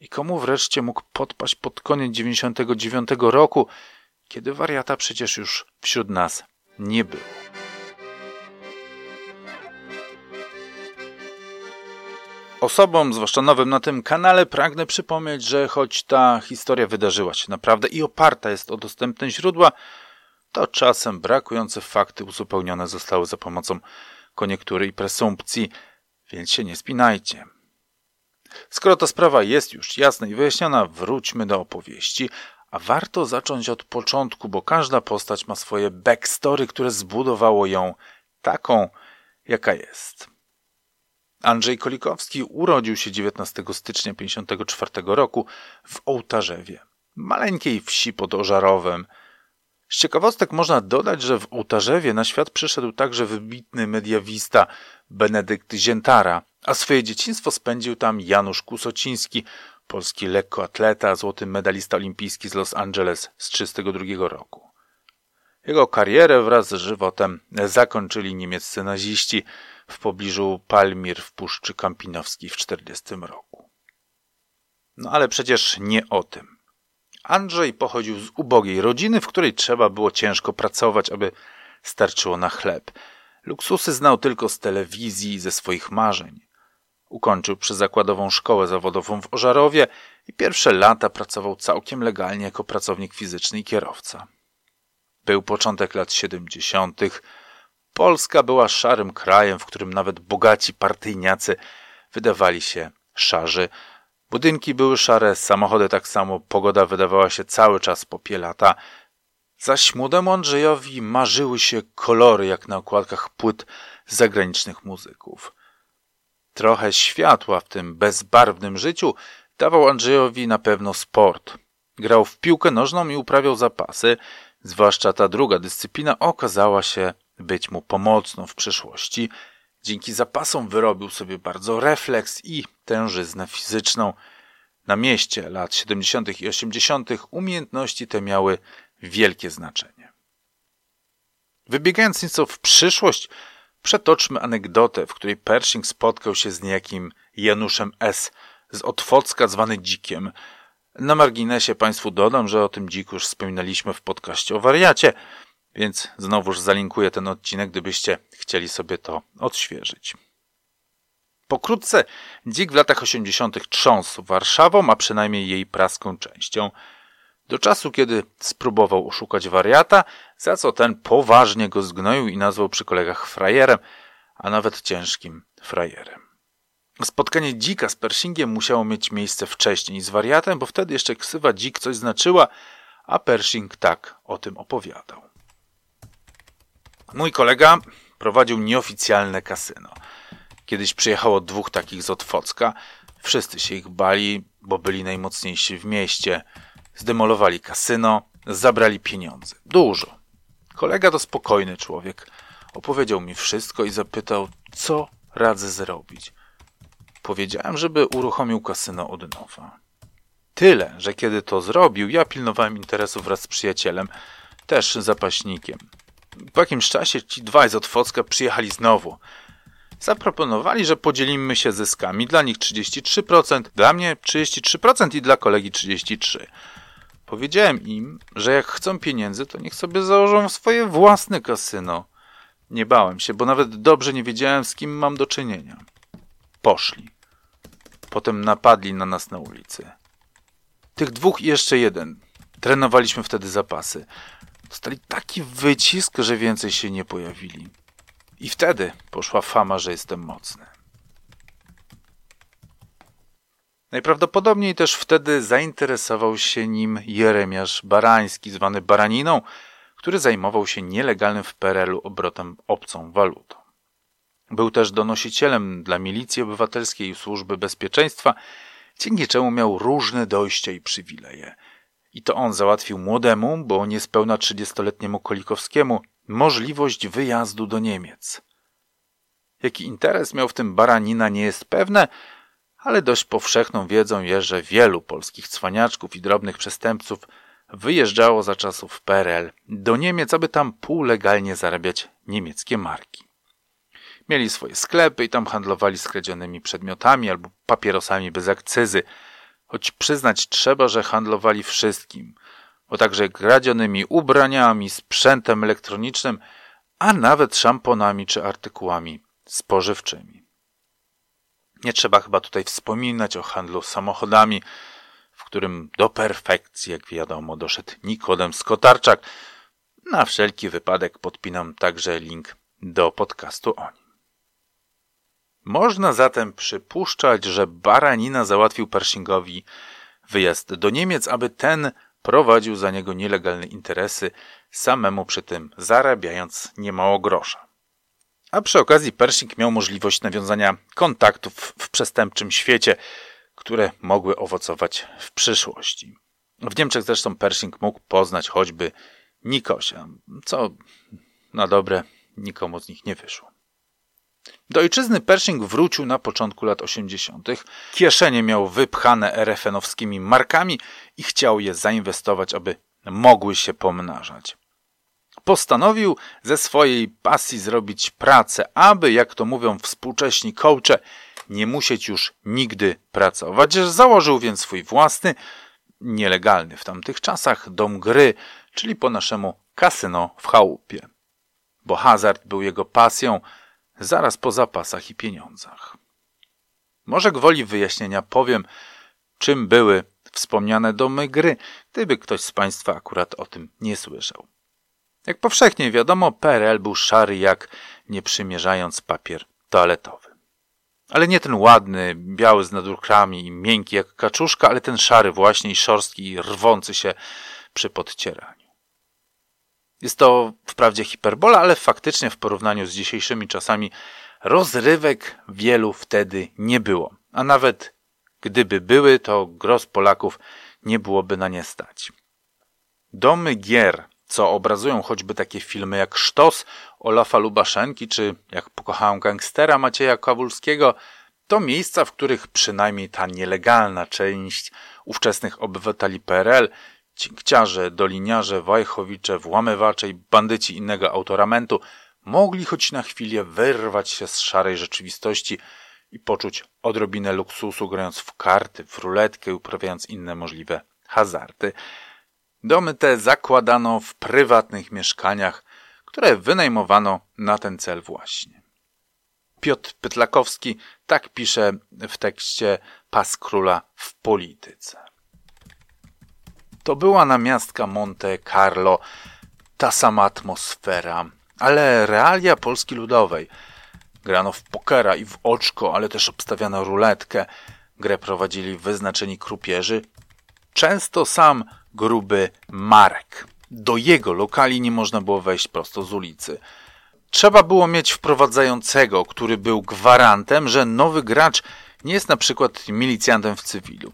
i komu wreszcie mógł podpaść pod koniec 99 roku, kiedy wariata przecież już wśród nas nie było. Osobom, zwłaszcza nowym na tym kanale, pragnę przypomnieć, że choć ta historia wydarzyła się naprawdę i oparta jest o dostępne źródła, to czasem brakujące fakty uzupełnione zostały za pomocą koniektury i presumpcji, więc się nie spinajcie. Skoro ta sprawa jest już jasna i wyjaśniona, wróćmy do opowieści, a warto zacząć od początku, bo każda postać ma swoje backstory, które zbudowało ją taką, jaka jest. Andrzej Kolikowski urodził się 19 stycznia 1954 roku w Ołtarzewie, maleńkiej wsi pod Ożarowem. Z ciekawostek można dodać, że w Ołtarzewie na świat przyszedł także wybitny mediawista Benedykt Ziętara, a swoje dzieciństwo spędził tam Janusz Kusociński, polski lekkoatleta, złoty medalista olimpijski z Los Angeles z 1932 roku. Jego karierę wraz z żywotem zakończyli niemieccy naziści w pobliżu Palmir w Puszczy Kampinowskiej w 1940 roku. No ale przecież nie o tym. Andrzej pochodził z ubogiej rodziny, w której trzeba było ciężko pracować, aby starczyło na chleb. Luksusy znał tylko z telewizji i ze swoich marzeń. Ukończył przyzakładową szkołę zawodową w Ożarowie i pierwsze lata pracował całkiem legalnie jako pracownik fizyczny i kierowca. Był początek lat 70. Polska była szarym krajem, w którym nawet bogaci partyjniacy wydawali się szarzy. Budynki były szare, samochody tak samo, pogoda wydawała się cały czas popielata. Zaś młodemu Andrzejowi marzyły się kolory jak na okładkach płyt zagranicznych muzyków. Trochę światła w tym bezbarwnym życiu dawał Andrzejowi na pewno sport. Grał w piłkę nożną i uprawiał zapasy, zwłaszcza ta druga dyscyplina okazała się być mu pomocną w przyszłości. Dzięki zapasom wyrobił sobie bardzo refleks i tężyznę fizyczną. Na mieście lat 70. i 80. umiejętności te miały wielkie znaczenie. Wybiegając nieco w przyszłość, przetoczmy anegdotę, w której Pershing spotkał się z niejakim Januszem S. z Otwocka, zwany Dzikiem. Na marginesie Państwu dodam, że o tym dziku już wspominaliśmy w podcaście o wariacie, więc znowuż zalinkuję ten odcinek, gdybyście chcieli sobie to odświeżyć. Pokrótce, dzik w latach 80. trząsł Warszawą, a przynajmniej jej praską częścią – do czasu, kiedy spróbował oszukać wariata, za co ten poważnie go zgnoił i nazwał przy kolegach frajerem, a nawet ciężkim frajerem. Spotkanie dzika z Pershingiem musiało mieć miejsce wcześniej z wariatem, bo wtedy jeszcze ksywa dzik coś znaczyła, a Pershing tak o tym opowiadał. Mój kolega prowadził nieoficjalne kasyno. Kiedyś przyjechało dwóch takich z Otwocka. Wszyscy się ich bali, bo byli najmocniejsi w mieście – Zdemolowali kasyno, zabrali pieniądze. Dużo. Kolega to spokojny człowiek. Opowiedział mi wszystko i zapytał, co radzę zrobić. Powiedziałem, żeby uruchomił kasyno od nowa. Tyle, że kiedy to zrobił, ja pilnowałem interesu wraz z przyjacielem, też zapaśnikiem. Po jakimś czasie ci dwaj z Otwocka przyjechali znowu. Zaproponowali, że podzielimy się zyskami. Dla nich 33%, dla mnie 33% i dla kolegi 33%. Powiedziałem im, że jak chcą pieniędzy, to niech sobie założą swoje własne kasyno. Nie bałem się, bo nawet dobrze nie wiedziałem, z kim mam do czynienia. Poszli. Potem napadli na nas na ulicy. Tych dwóch i jeszcze jeden. Trenowaliśmy wtedy zapasy. Dostali taki wycisk, że więcej się nie pojawili. I wtedy poszła fama, że jestem mocny. Najprawdopodobniej też wtedy zainteresował się nim Jeremiasz Barański, zwany Baraniną, który zajmował się nielegalnym w PRL-u obrotem obcą walutą. Był też donosicielem dla milicji obywatelskiej i służby bezpieczeństwa, dzięki czemu miał różne dojścia i przywileje. I to on załatwił młodemu, bo niespełna 30-letniemu Kolikowskiemu, możliwość wyjazdu do Niemiec. Jaki interes miał w tym Baranina nie jest pewne, ale dość powszechną wiedzą jest, że wielu polskich cwaniaczków i drobnych przestępców wyjeżdżało za czasów PRL do Niemiec, aby tam półlegalnie zarabiać niemieckie marki. Mieli swoje sklepy i tam handlowali skradzionymi przedmiotami albo papierosami bez akcyzy, choć przyznać trzeba, że handlowali wszystkim, bo także kradzionymi ubraniami, sprzętem elektronicznym, a nawet szamponami czy artykułami spożywczymi. Nie trzeba chyba tutaj wspominać o handlu samochodami, w którym do perfekcji, jak wiadomo, doszedł Nikodem Skotarczak. Na wszelki wypadek podpinam także link do podcastu o nim. Można zatem przypuszczać, że Baranina załatwił Pershingowi wyjazd do Niemiec, aby ten prowadził za niego nielegalne interesy, samemu przy tym zarabiając niemało grosza. A przy okazji Pershing miał możliwość nawiązania kontaktów w przestępczym świecie, które mogły owocować w przyszłości. W Niemczech zresztą Pershing mógł poznać choćby Nikosia, co na dobre nikomu z nich nie wyszło. Do ojczyzny Pershing wrócił na początku lat 80. Kieszenie miał wypchane RFN-owskimi markami i chciał je zainwestować, aby mogły się pomnażać. Postanowił ze swojej pasji zrobić pracę, aby, jak to mówią współcześni coache, nie musieć już nigdy pracować. Założył więc swój własny, nielegalny w tamtych czasach dom gry, czyli po naszemu kasyno w chałupie. Bo hazard był jego pasją, zaraz po zapasach i pieniądzach. Może gwoli wyjaśnienia powiem, czym były wspomniane domy gry, gdyby ktoś z Państwa akurat o tym nie słyszał. Jak powszechnie wiadomo, PRL był szary jak nie przymierzając papier toaletowy. Ale nie ten ładny, biały z nadrukrami i miękki jak kaczuszka, ale ten szary właśnie i szorstki i rwący się przy podcieraniu. Jest to wprawdzie hiperbola, ale faktycznie w porównaniu z dzisiejszymi czasami rozrywek wielu wtedy nie było. A nawet gdyby były, to gros Polaków nie byłoby na nie stać. Domy gier, co obrazują choćby takie filmy jak Sztos Olafa Lubaszenki, czy jak pokochałem gangstera Macieja Kawulskiego, to miejsca, w których przynajmniej ta nielegalna część ówczesnych obywateli PRL Cinkciarze, doliniarze, wajchowicze, włamywacze i bandyci innego autoramentu mogli choć na chwilę wyrwać się z szarej rzeczywistości i poczuć odrobinę luksusu grając w karty, w ruletkę i uprawiając inne możliwe hazardy. Domy te zakładano w prywatnych mieszkaniach, które wynajmowano na ten cel właśnie. Piotr Pytlakowski tak pisze w tekście Pas Króla w polityce. To była namiastka Monte Carlo, ta sama atmosfera, ale realia Polski Ludowej. Grano w pokera i w oczko, ale też obstawiano ruletkę. Grę prowadzili wyznaczeni krupierzy. Często sam gruby Marek. Do jego lokali nie można było wejść prosto z ulicy. Trzeba było mieć wprowadzającego, który był gwarantem, że nowy gracz nie jest na przykład milicjantem w cywilu.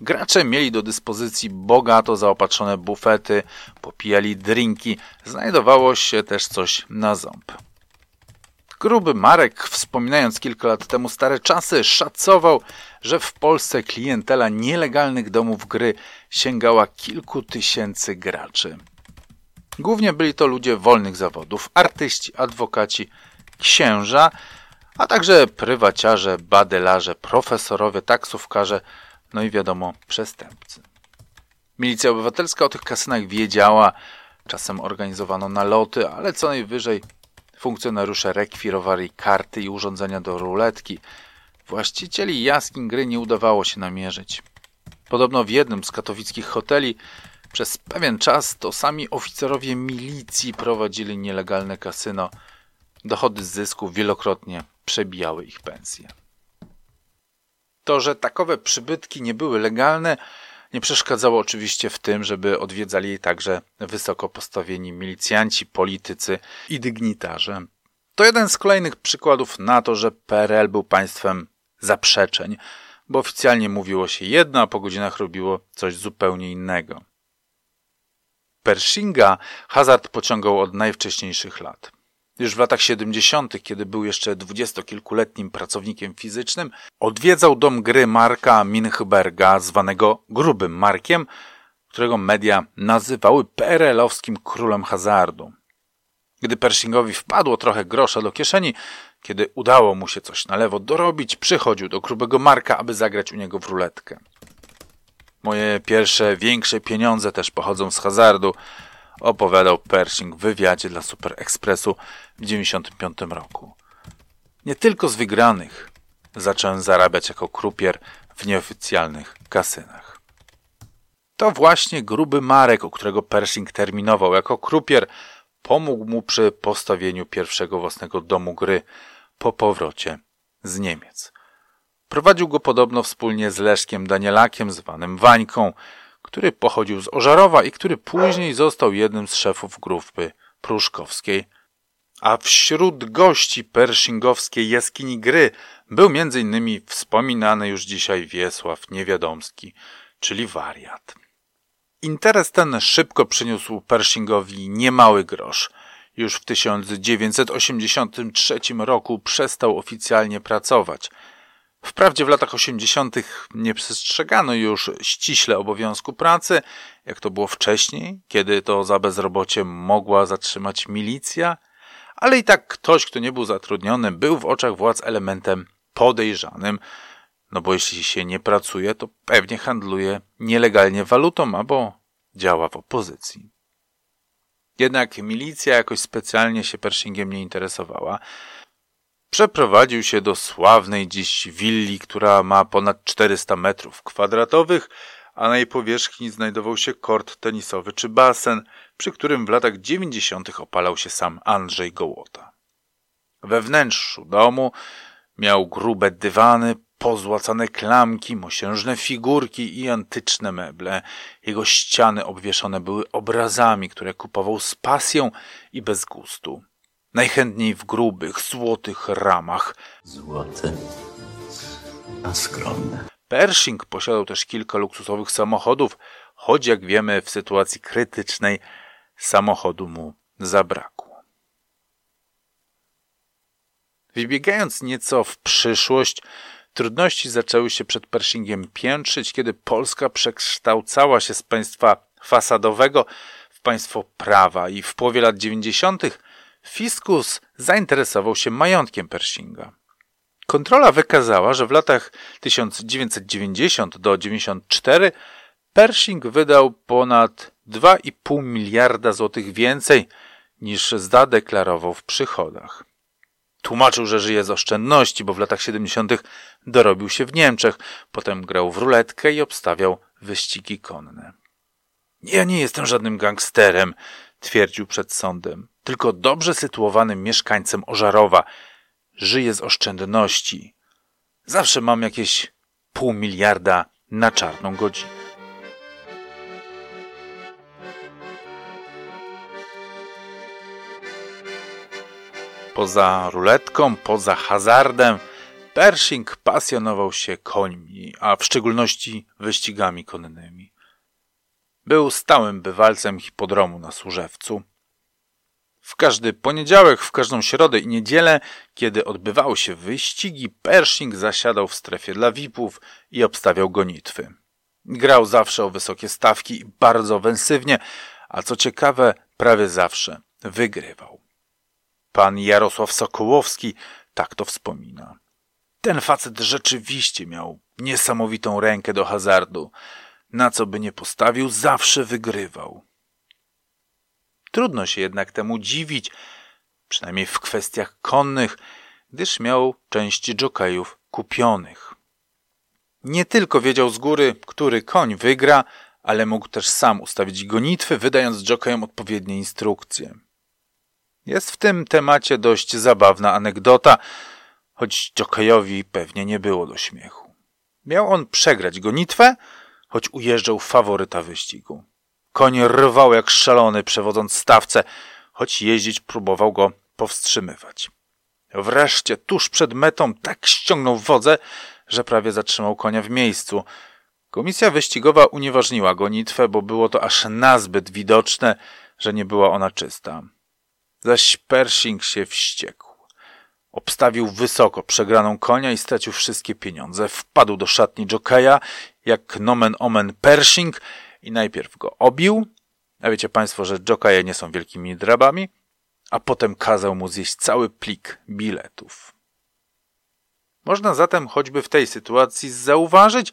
Gracze mieli do dyspozycji bogato zaopatrzone bufety, popijali drinki, znajdowało się też coś na ząb. Gruby Marek, wspominając kilka lat temu stare czasy, szacował, że w Polsce klientela nielegalnych domów gry sięgała kilku tysięcy graczy. Głównie byli to ludzie wolnych zawodów, artyści, adwokaci, księża, a także prywaciarze, badelarze, profesorowie, taksówkarze, no i wiadomo, przestępcy. Milicja obywatelska o tych kasynach wiedziała, czasem organizowano naloty, ale co najwyżej funkcjonariusze rekwirowali karty i urządzenia do ruletki. Właścicieli jaskiń gry nie udawało się namierzyć. Podobno w jednym z katowickich hoteli przez pewien czas to sami oficerowie milicji prowadzili nielegalne kasyno. Dochody z zysków wielokrotnie przebijały ich pensje. To, że takowe przybytki nie były legalne, nie przeszkadzało oczywiście w tym, żeby odwiedzali jej także wysoko postawieni milicjanci, politycy i dygnitarze. To jeden z kolejnych przykładów na to, że PRL był państwem zaprzeczeń, bo oficjalnie mówiło się jedno, a po godzinach robiło coś zupełnie innego. Pershinga hazard pociągał od najwcześniejszych lat. Już w latach 70., kiedy był jeszcze dwudziestokilkuletnim pracownikiem fizycznym, odwiedzał dom gry Marka Minchberga, zwanego Grubym Markiem, którego media nazywały PRL-owskim królem hazardu. Gdy Pershingowi wpadło trochę grosza do kieszeni, kiedy udało mu się coś na lewo dorobić, przychodził do grubego Marka, aby zagrać u niego w ruletkę. Moje pierwsze, większe pieniądze też pochodzą z hazardu, opowiadał Pershing w wywiadzie dla Super Expressu w 1995 roku. Nie tylko z wygranych zacząłem zarabiać jako krupier w nieoficjalnych kasynach. To właśnie gruby Marek, u którego Pershing terminował jako krupier, pomógł mu przy postawieniu pierwszego własnego domu gry po powrocie z Niemiec. Prowadził go podobno wspólnie z Leszkiem Danielakiem, zwanym Wańką, który pochodził z Ożarowa i który później został jednym z szefów grupy pruszkowskiej. A wśród gości pershingowskiej jaskini gry był m.in. wspominany już dzisiaj Wiesław Niewiadomski, czyli wariat. Interes ten szybko przyniósł Pershingowi niemały grosz. Już w 1983 roku przestał oficjalnie pracować – Wprawdzie w latach 80. nie przestrzegano już ściśle obowiązku pracy, jak to było wcześniej, kiedy to za bezrobocie mogła zatrzymać milicja, ale i tak ktoś, kto nie był zatrudniony, był w oczach władz elementem podejrzanym, no bo jeśli się nie pracuje, to pewnie handluje nielegalnie walutą albo działa w opozycji. Jednak milicja jakoś specjalnie się Pershingiem nie interesowała. Przeprowadził się do sławnej dziś willi, która ma ponad 400 metrów kwadratowych, a na jej powierzchni znajdował się kort tenisowy czy basen, przy którym w latach 90. opalał się sam Andrzej Gołota. We wnętrzu domu miał grube dywany, pozłacane klamki, mosiężne figurki i antyczne meble. Jego ściany obwieszone były obrazami, które kupował z pasją i bez gustu. Najchętniej w grubych, złotych ramach.
Złote, a skromne.
Pershing posiadał też kilka luksusowych samochodów, choć jak wiemy w sytuacji krytycznej samochodu mu zabrakło. Wybiegając nieco w przyszłość, trudności zaczęły się przed Pershingiem piętrzyć, kiedy Polska przekształcała się z państwa fasadowego w państwo prawa i w połowie lat dziewięćdziesiątych Fiskus zainteresował się majątkiem Pershinga. Kontrola wykazała, że w latach 1990 do 1994 Pershing wydał ponad 2,5 miliarda złotych więcej niż zadeklarował w przychodach. Tłumaczył, że żyje z oszczędności, bo w latach 70. dorobił się w Niemczech, potem grał w ruletkę i obstawiał wyścigi konne. Ja nie jestem żadnym gangsterem, twierdził przed sądem tylko dobrze sytuowanym mieszkańcem Ożarowa. Żyję z oszczędności. Zawsze mam jakieś pół miliarda na czarną godzinę. Poza ruletką, poza hazardem, Pershing pasjonował się końmi, a w szczególności wyścigami konnymi. Był stałym bywalcem hipodromu na Służewcu, w każdy poniedziałek, w każdą środę i niedzielę, kiedy odbywały się wyścigi, Pershing zasiadał w strefie dla VIP-ów i obstawiał gonitwy. Grał zawsze o wysokie stawki i bardzo wensywnie, a co ciekawe, prawie zawsze wygrywał. Pan Jarosław Sokołowski tak to wspomina. Ten facet rzeczywiście miał niesamowitą rękę do hazardu. na co by nie postawił, zawsze wygrywał. Trudno się jednak temu dziwić, przynajmniej w kwestiach konnych, gdyż miał część jokejów kupionych. Nie tylko wiedział z góry, który koń wygra, ale mógł też sam ustawić gonitwy, wydając jokejom odpowiednie instrukcje. Jest w tym temacie dość zabawna anegdota, choć jokejowi pewnie nie było do śmiechu. Miał on przegrać gonitwę, choć ujeżdżał faworyta wyścigu. Koń rwał jak szalony, przewodząc stawce, choć jeździć próbował go powstrzymywać. Wreszcie, tuż przed metą, tak ściągnął wodze, że prawie zatrzymał konia w miejscu. Komisja wyścigowa unieważniła gonitwę, bo było to aż nazbyt widoczne, że nie była ona czysta. Zaś Pershing się wściekł. Obstawił wysoko przegraną konia i stracił wszystkie pieniądze. Wpadł do szatni jokeja, jak nomen omen Pershing i najpierw go obił, a wiecie państwo, że jokeje nie są wielkimi drabami, a potem kazał mu zjeść cały plik biletów. Można zatem choćby w tej sytuacji zauważyć,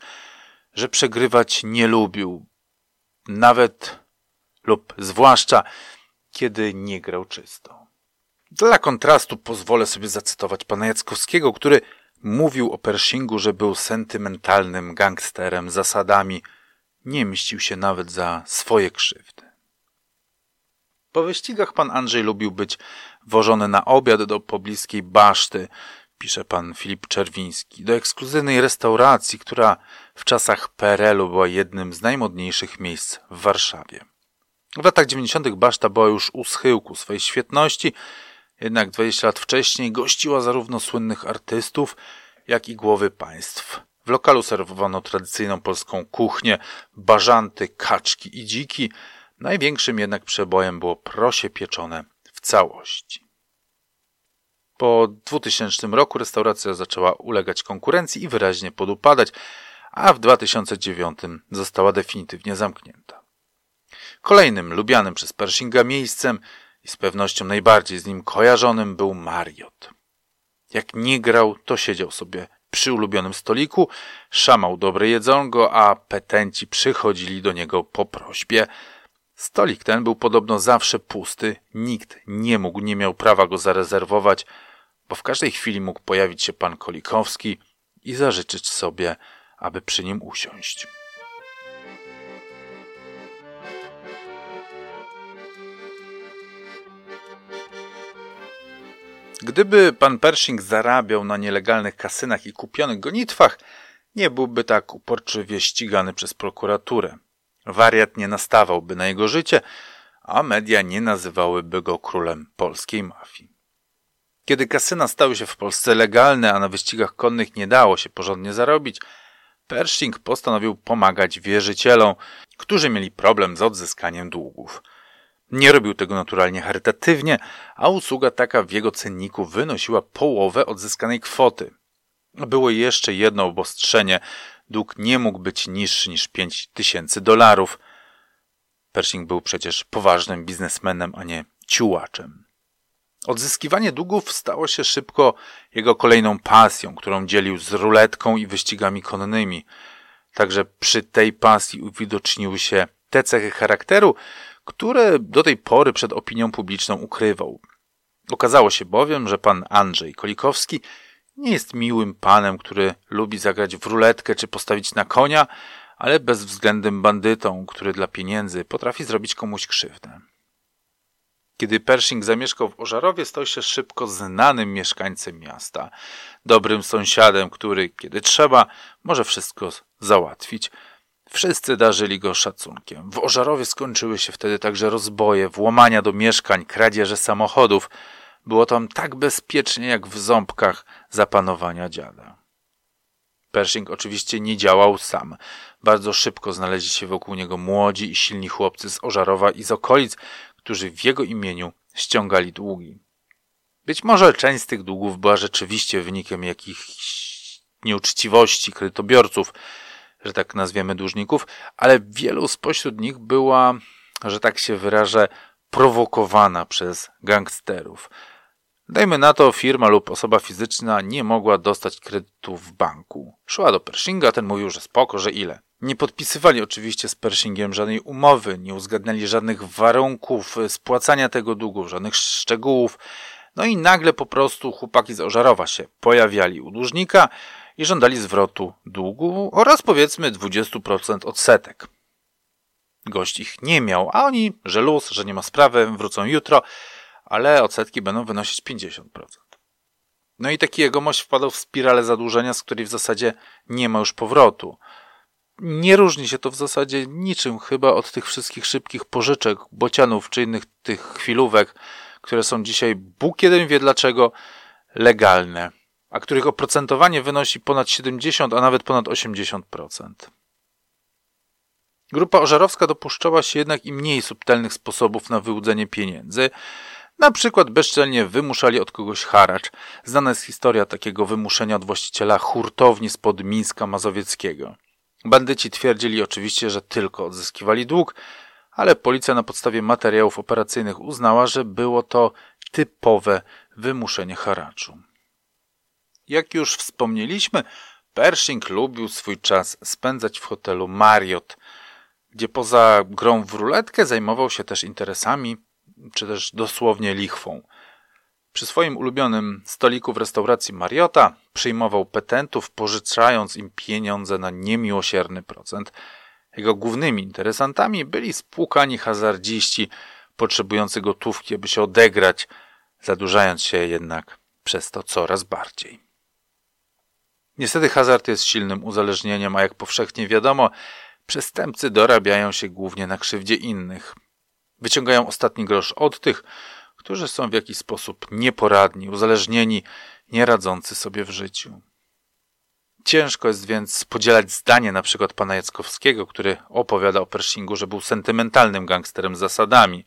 że przegrywać nie lubił, nawet lub zwłaszcza kiedy nie grał czysto. Dla kontrastu pozwolę sobie zacytować pana Jackowskiego, który mówił o Pershingu, że był sentymentalnym gangsterem, zasadami, nie mścił się nawet za swoje krzywdy. Po wyścigach pan Andrzej lubił być wożony na obiad do pobliskiej baszty, pisze pan Filip Czerwiński, do ekskluzywnej restauracji, która w czasach PRL-u była jednym z najmodniejszych miejsc w Warszawie. W latach 90. baszta była już u schyłku swojej świetności, jednak 20 lat wcześniej gościła zarówno słynnych artystów, jak i głowy państw. W lokalu serwowano tradycyjną polską kuchnię, bażanty, kaczki i dziki. Największym jednak przebojem było prosie pieczone w całości. Po 2000 roku restauracja zaczęła ulegać konkurencji i wyraźnie podupadać, a w 2009 została definitywnie zamknięta. Kolejnym lubianym przez Pershinga miejscem i z pewnością najbardziej z nim kojarzonym był Mariot. Jak nie grał, to siedział sobie przy ulubionym stoliku, szamał dobre jedzonko, a petenci przychodzili do niego po prośbie. Stolik ten był podobno zawsze pusty, nikt nie mógł, nie miał prawa go zarezerwować, bo w każdej chwili mógł pojawić się pan Kolikowski i zażyczyć sobie, aby przy nim usiąść. Gdyby pan Pershing zarabiał na nielegalnych kasynach i kupionych gonitwach, nie byłby tak uporczywie ścigany przez prokuraturę. Wariat nie nastawałby na jego życie, a media nie nazywałyby go królem polskiej mafii. Kiedy kasyna stały się w Polsce legalne, a na wyścigach konnych nie dało się porządnie zarobić, Pershing postanowił pomagać wierzycielom, którzy mieli problem z odzyskaniem długów. Nie robił tego naturalnie charytatywnie, a usługa taka w jego cenniku wynosiła połowę odzyskanej kwoty. Było jeszcze jedno obostrzenie. Dług nie mógł być niższy niż 5 tysięcy dolarów. Pershing był przecież poważnym biznesmenem, a nie ciułaczem. Odzyskiwanie długów stało się szybko jego kolejną pasją, którą dzielił z ruletką i wyścigami konnymi. Także przy tej pasji uwidoczniły się te cechy charakteru, które do tej pory przed opinią publiczną ukrywał. Okazało się bowiem, że pan Andrzej Kolikowski nie jest miłym panem, który lubi zagrać w ruletkę czy postawić na konia, ale bezwzględnym bandytą, który dla pieniędzy potrafi zrobić komuś krzywdę. Kiedy Pershing zamieszkał w Ożarowie, stał się szybko znanym mieszkańcem miasta, dobrym sąsiadem, który, kiedy trzeba, może wszystko załatwić. Wszyscy darzyli go szacunkiem. W Ożarowie skończyły się wtedy także rozboje, włamania do mieszkań, kradzieże samochodów. Było tam tak bezpiecznie jak w ząbkach zapanowania dziada. Pershing oczywiście nie działał sam. Bardzo szybko znaleźli się wokół niego młodzi i silni chłopcy z Ożarowa i z okolic, którzy w jego imieniu ściągali długi. Być może część z tych długów była rzeczywiście wynikiem jakichś nieuczciwości kredytobiorców, że tak nazwiemy dłużników, ale wielu spośród nich była, że tak się wyrażę, prowokowana przez gangsterów. Dajmy na to, firma lub osoba fizyczna nie mogła dostać kredytu w banku. Szła do Pershinga, ten mówił, że spoko, że ile. Nie podpisywali oczywiście z Pershingiem żadnej umowy, nie uzgadniali żadnych warunków spłacania tego długu, żadnych szczegółów. No i nagle po prostu chłopaki z Ożarowa się pojawiali u dłużnika i żądali zwrotu długu oraz powiedzmy 20% odsetek. Gość ich nie miał, a oni, że luz, że nie ma sprawy, wrócą jutro, ale odsetki będą wynosić 50%. No i taki jegomość wpadał w spiralę zadłużenia, z której w zasadzie nie ma już powrotu. Nie różni się to w zasadzie niczym chyba od tych wszystkich szybkich pożyczek, bocianów czy innych tych chwilówek, które są dzisiaj, Bóg jeden wie dlaczego, legalne, a których oprocentowanie wynosi ponad 70, a nawet ponad 80%. Grupa ożarowska dopuszczała się jednak i mniej subtelnych sposobów na wyłudzenie pieniędzy, na przykład bezczelnie wymuszali od kogoś haracz. Znana jest historia takiego wymuszenia od właściciela hurtowni spod Mińska Mazowieckiego. Bandyci twierdzili oczywiście, że tylko odzyskiwali dług, ale policja na podstawie materiałów operacyjnych uznała, że było to typowe wymuszenie haraczu. Jak już wspomnieliśmy, Pershing lubił swój czas spędzać w hotelu Marriott, gdzie poza grą w ruletkę zajmował się też interesami czy też dosłownie lichwą. Przy swoim ulubionym stoliku w restauracji Mariota przyjmował petentów, pożyczając im pieniądze na niemiłosierny procent. Jego głównymi interesantami byli spłukani hazardziści potrzebujący gotówki, aby się odegrać, zadłużając się jednak przez to coraz bardziej. Niestety hazard jest silnym uzależnieniem, a jak powszechnie wiadomo, przestępcy dorabiają się głównie na krzywdzie innych. Wyciągają ostatni grosz od tych, którzy są w jakiś sposób nieporadni, uzależnieni, nieradzący sobie w życiu. Ciężko jest więc podzielać zdanie na przykład pana Jackowskiego, który opowiada o Pershingu, że był sentymentalnym gangsterem z zasadami,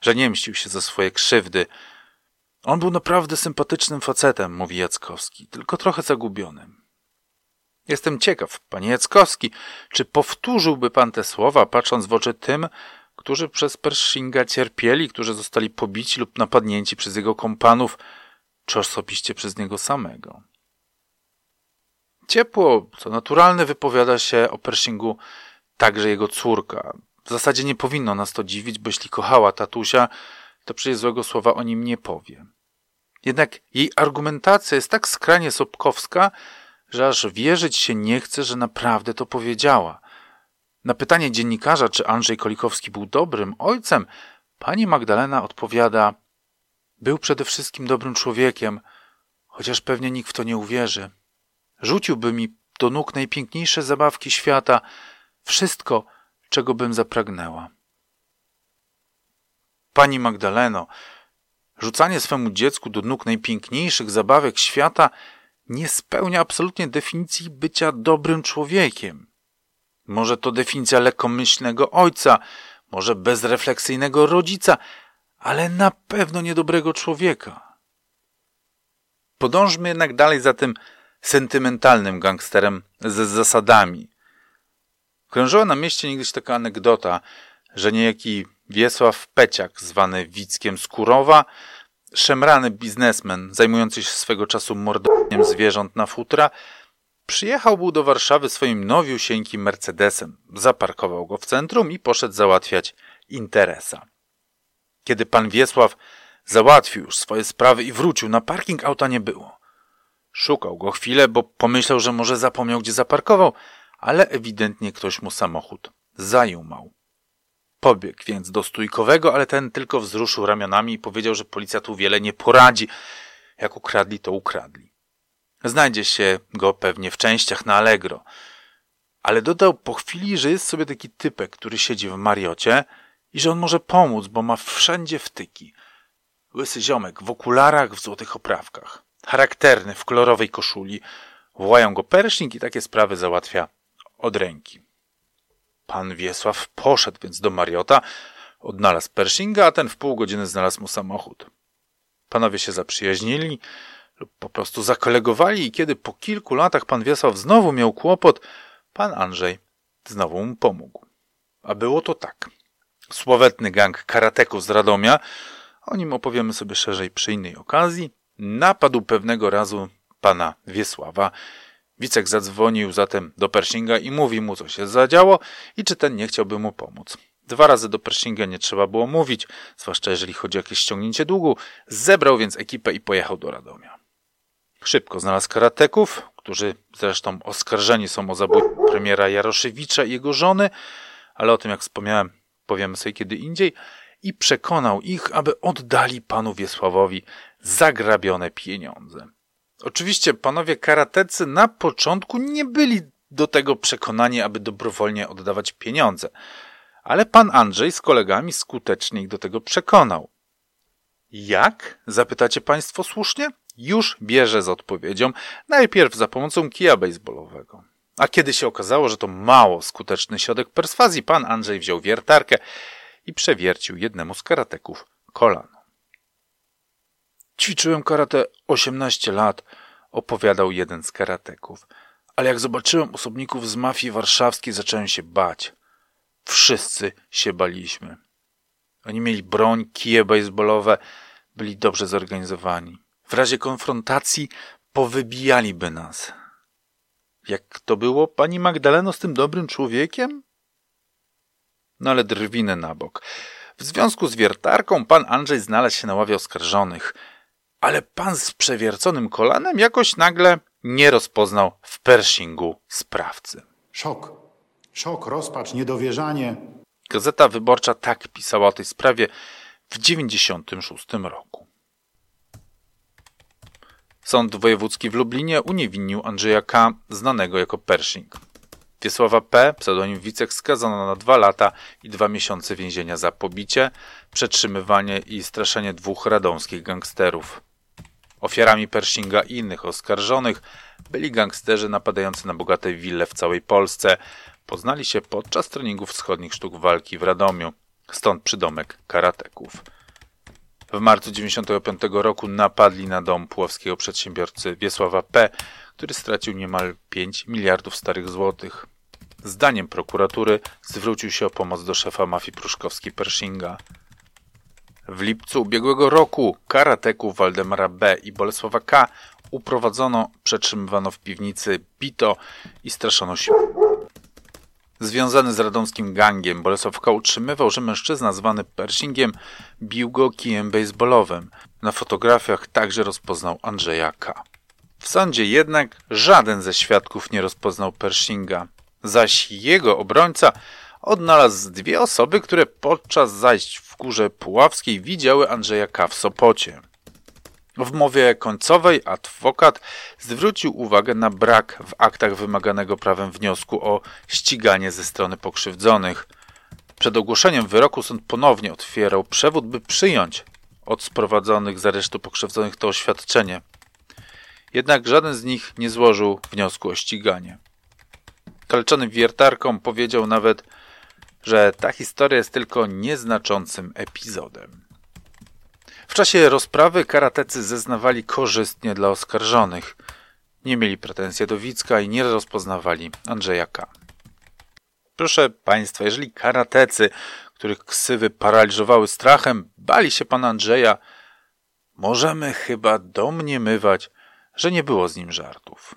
że nie mścił się za swoje krzywdy. On był naprawdę sympatycznym facetem, mówi Jackowski, tylko trochę zagubionym. Jestem ciekaw, panie Jackowski, czy powtórzyłby pan te słowa, patrząc w oczy tym, którzy przez Pershinga cierpieli, którzy zostali pobici lub napadnięci przez jego kompanów, czy osobiście przez niego samego. Ciepło, co naturalne, wypowiada się o Pershingu także jego córka. W zasadzie nie powinno nas to dziwić, bo jeśli kochała tatusia, to przecież złego słowa o nim nie powie. Jednak jej argumentacja jest tak skrajnie sobkowska, że aż wierzyć się nie chce, że naprawdę to powiedziała. Na pytanie dziennikarza, czy Andrzej Kolikowski był dobrym ojcem, pani Magdalena odpowiada: Był przede wszystkim dobrym człowiekiem, chociaż pewnie nikt w to nie uwierzy. Rzuciłby mi do nóg najpiękniejsze zabawki świata, wszystko, czego bym zapragnęła. Pani Magdaleno, rzucanie swemu dziecku do nóg najpiękniejszych zabawek świata nie spełnia absolutnie definicji bycia dobrym człowiekiem. Może to definicja lekkomyślnego ojca, może bezrefleksyjnego rodzica, ale na pewno niedobrego człowieka. Podążmy jednak dalej za tym sentymentalnym gangsterem ze zasadami. Krążyła na mieście niegdyś taka anegdota, że niejaki Wiesław Peciak, zwany Wickiem Skórowa, szemrany biznesmen zajmujący się swego czasu mordowaniem zwierząt na futra, Przyjechał był do Warszawy swoim nowiusieńkim Mercedesem, zaparkował go w centrum i poszedł załatwiać interesa. Kiedy pan Wiesław załatwił już swoje sprawy i wrócił, na parking auta nie było. Szukał go chwilę, bo pomyślał, że może zapomniał, gdzie zaparkował, ale ewidentnie ktoś mu samochód zajumał. Pobiegł więc do stójkowego, ale ten tylko wzruszył ramionami i powiedział, że policja tu wiele nie poradzi. Jak ukradli, to ukradli. Znajdzie się go pewnie w częściach na Allegro. Ale dodał po chwili, że jest sobie taki typek, który siedzi w Mariocie i że on może pomóc, bo ma wszędzie wtyki. Łysy ziomek w okularach, w złotych oprawkach. Charakterny, w kolorowej koszuli. Wołają go Pershing i takie sprawy załatwia od ręki. Pan Wiesław poszedł więc do Mariota, odnalazł Pershinga, a ten w pół godziny znalazł mu samochód. Panowie się zaprzyjaźnili, lub po prostu zakolegowali i kiedy po kilku latach pan Wiesław znowu miał kłopot, pan Andrzej znowu mu pomógł. A było to tak. Słowetny gang karateków z Radomia, o nim opowiemy sobie szerzej przy innej okazji, napadł pewnego razu pana Wiesława Wicek zadzwonił zatem do Pershinga i mówi mu, co się zadziało i czy ten nie chciałby mu pomóc. Dwa razy do Pershinga nie trzeba było mówić, zwłaszcza jeżeli chodzi o jakieś ściągnięcie długu. Zebrał więc ekipę i pojechał do Radomia. Szybko znalazł karateków, którzy zresztą oskarżeni są o zabójstwo premiera Jaroszewicza i jego żony, ale o tym, jak wspomniałem, powiemy sobie kiedy indziej, i przekonał ich, aby oddali panu Wiesławowi zagrabione pieniądze. Oczywiście panowie karatecy na początku nie byli do tego przekonani, aby dobrowolnie oddawać pieniądze, ale pan Andrzej z kolegami skutecznie ich do tego przekonał. Jak? Zapytacie państwo słusznie? Już bierze z odpowiedzią, najpierw za pomocą kija baseballowego. A kiedy się okazało, że to mało skuteczny środek perswazji, pan Andrzej wziął wiertarkę i przewiercił jednemu z karateków kolano. Ćwiczyłem karate 18 lat, opowiadał jeden z karateków. Ale jak zobaczyłem osobników z mafii warszawskiej, zacząłem się bać. Wszyscy się baliśmy. Oni mieli broń, kije baseballowe, byli dobrze zorganizowani. W razie konfrontacji powybijaliby nas. Jak to było, pani Magdaleno, z tym dobrym człowiekiem? No ale drwinę na bok. W związku z wiertarką pan Andrzej znalazł się na ławie oskarżonych, ale pan z przewierconym kolanem jakoś nagle nie rozpoznał w Pershingu sprawcy.
Szok. Szok, rozpacz, niedowierzanie.
Gazeta Wyborcza tak pisała o tej sprawie w 96 roku. Sąd wojewódzki w Lublinie uniewinnił Andrzeja K., znanego jako Pershing. Wiesława P., pseudonim Wicek, skazano na dwa lata i dwa miesiące więzienia za pobicie, przetrzymywanie i straszenie dwóch radomskich gangsterów. Ofiarami Pershinga i innych oskarżonych byli gangsterzy napadający na bogate wille w całej Polsce. Poznali się podczas treningów wschodnich sztuk walki w Radomiu, stąd przydomek karateków. W marcu 1995 roku napadli na dom puławskiego przedsiębiorcy Wiesława P., który stracił niemal 5 miliardów starych złotych. Zdaniem prokuratury zwrócił się o pomoc do szefa mafii pruszkowskiej Pershinga. W lipcu ubiegłego roku karateków Waldemara B. i Bolesława K. uprowadzono, przetrzymywano w piwnicy, bito i straszono się. Związany z radomskim gangiem, Bolesław K. utrzymywał, że mężczyzna zwany Pershingiem bił go kijem baseballowym. Na fotografiach także rozpoznał Andrzeja K. W sądzie jednak żaden ze świadków nie rozpoznał Pershinga, zaś jego obrońca odnalazł dwie osoby, które podczas zajść w Górze Puławskiej widziały Andrzeja K. w Sopocie. W mowie końcowej adwokat zwrócił uwagę na brak w aktach wymaganego prawem wniosku o ściganie ze strony pokrzywdzonych. Przed ogłoszeniem wyroku sąd ponownie otwierał przewód, by przyjąć od sprowadzonych z aresztu pokrzywdzonych to oświadczenie. Jednak żaden z nich nie złożył wniosku o ściganie. Kalczony wiertarką powiedział nawet, że ta historia jest tylko nieznaczącym epizodem. W czasie rozprawy karatecy zeznawali korzystnie dla oskarżonych. Nie mieli pretensji do Wicka i nie rozpoznawali Andrzeja K. Proszę Państwa, jeżeli karatecy, których ksywy paraliżowały strachem, bali się pana Andrzeja, możemy chyba domniemywać, że nie było z nim żartów.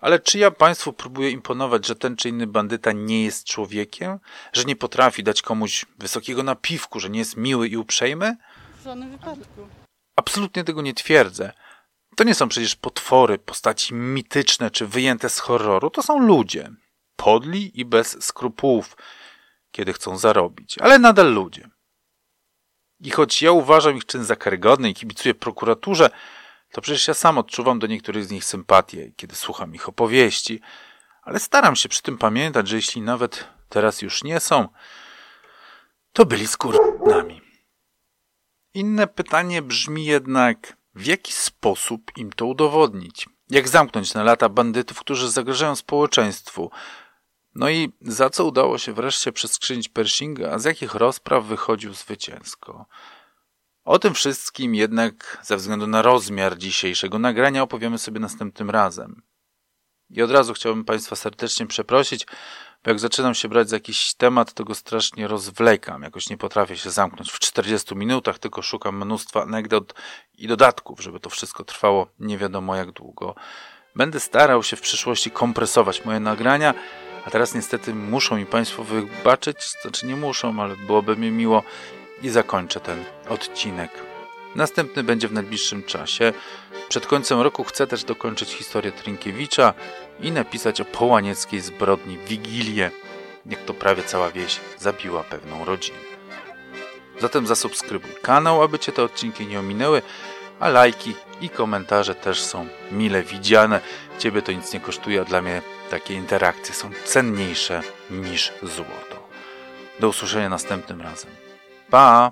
Ale czy ja Państwu próbuję imponować, że ten czy inny bandyta nie jest człowiekiem? Że nie potrafi dać komuś wysokiego napiwku, że nie jest miły i uprzejmy?
W żadnym wypadku.
Absolutnie tego nie twierdzę. To nie są przecież potwory, postaci mityczne czy wyjęte z horroru. To są ludzie. Podli i bez skrupułów, kiedy chcą zarobić, ale nadal ludzie. I choć ja uważam ich czyn za karygodny i kibicuję prokuraturze, to przecież ja sam odczuwam do niektórych z nich sympatię, kiedy słucham ich opowieści, ale staram się przy tym pamiętać, że jeśli nawet teraz już nie są, to byli skórnami. Inne pytanie brzmi jednak, w jaki sposób im to udowodnić? Jak zamknąć na lata bandytów, którzy zagrażają społeczeństwu? No i za co udało się wreszcie przeskrzynić Pershinga, a z jakich rozpraw wychodził zwycięsko? O tym wszystkim jednak ze względu na rozmiar dzisiejszego nagrania opowiemy sobie następnym razem. I od razu chciałbym Państwa serdecznie przeprosić, bo jak zaczynam się brać za jakiś temat, to go strasznie rozwlekam. Jakoś nie potrafię się zamknąć w 40 minutach, tylko szukam mnóstwa anegdot i dodatków, żeby to wszystko trwało nie wiadomo jak długo. Będę starał się w przyszłości kompresować moje nagrania, a teraz niestety muszą mi Państwo wybaczyć, znaczy nie muszą, ale byłoby mi miło i zakończę ten odcinek. Następny będzie w najbliższym czasie. Przed końcem roku chcę też dokończyć historię Trinkiewicza i napisać o połanieckiej zbrodni Wigilię, jak to prawie cała wieś zabiła pewną rodzinę. Zatem zasubskrybuj kanał, aby Cię te odcinki nie ominęły, a lajki i komentarze też są mile widziane. Ciebie to nic nie kosztuje, a dla mnie takie interakcje są cenniejsze niż złoto. Do usłyszenia następnym razem. Bye.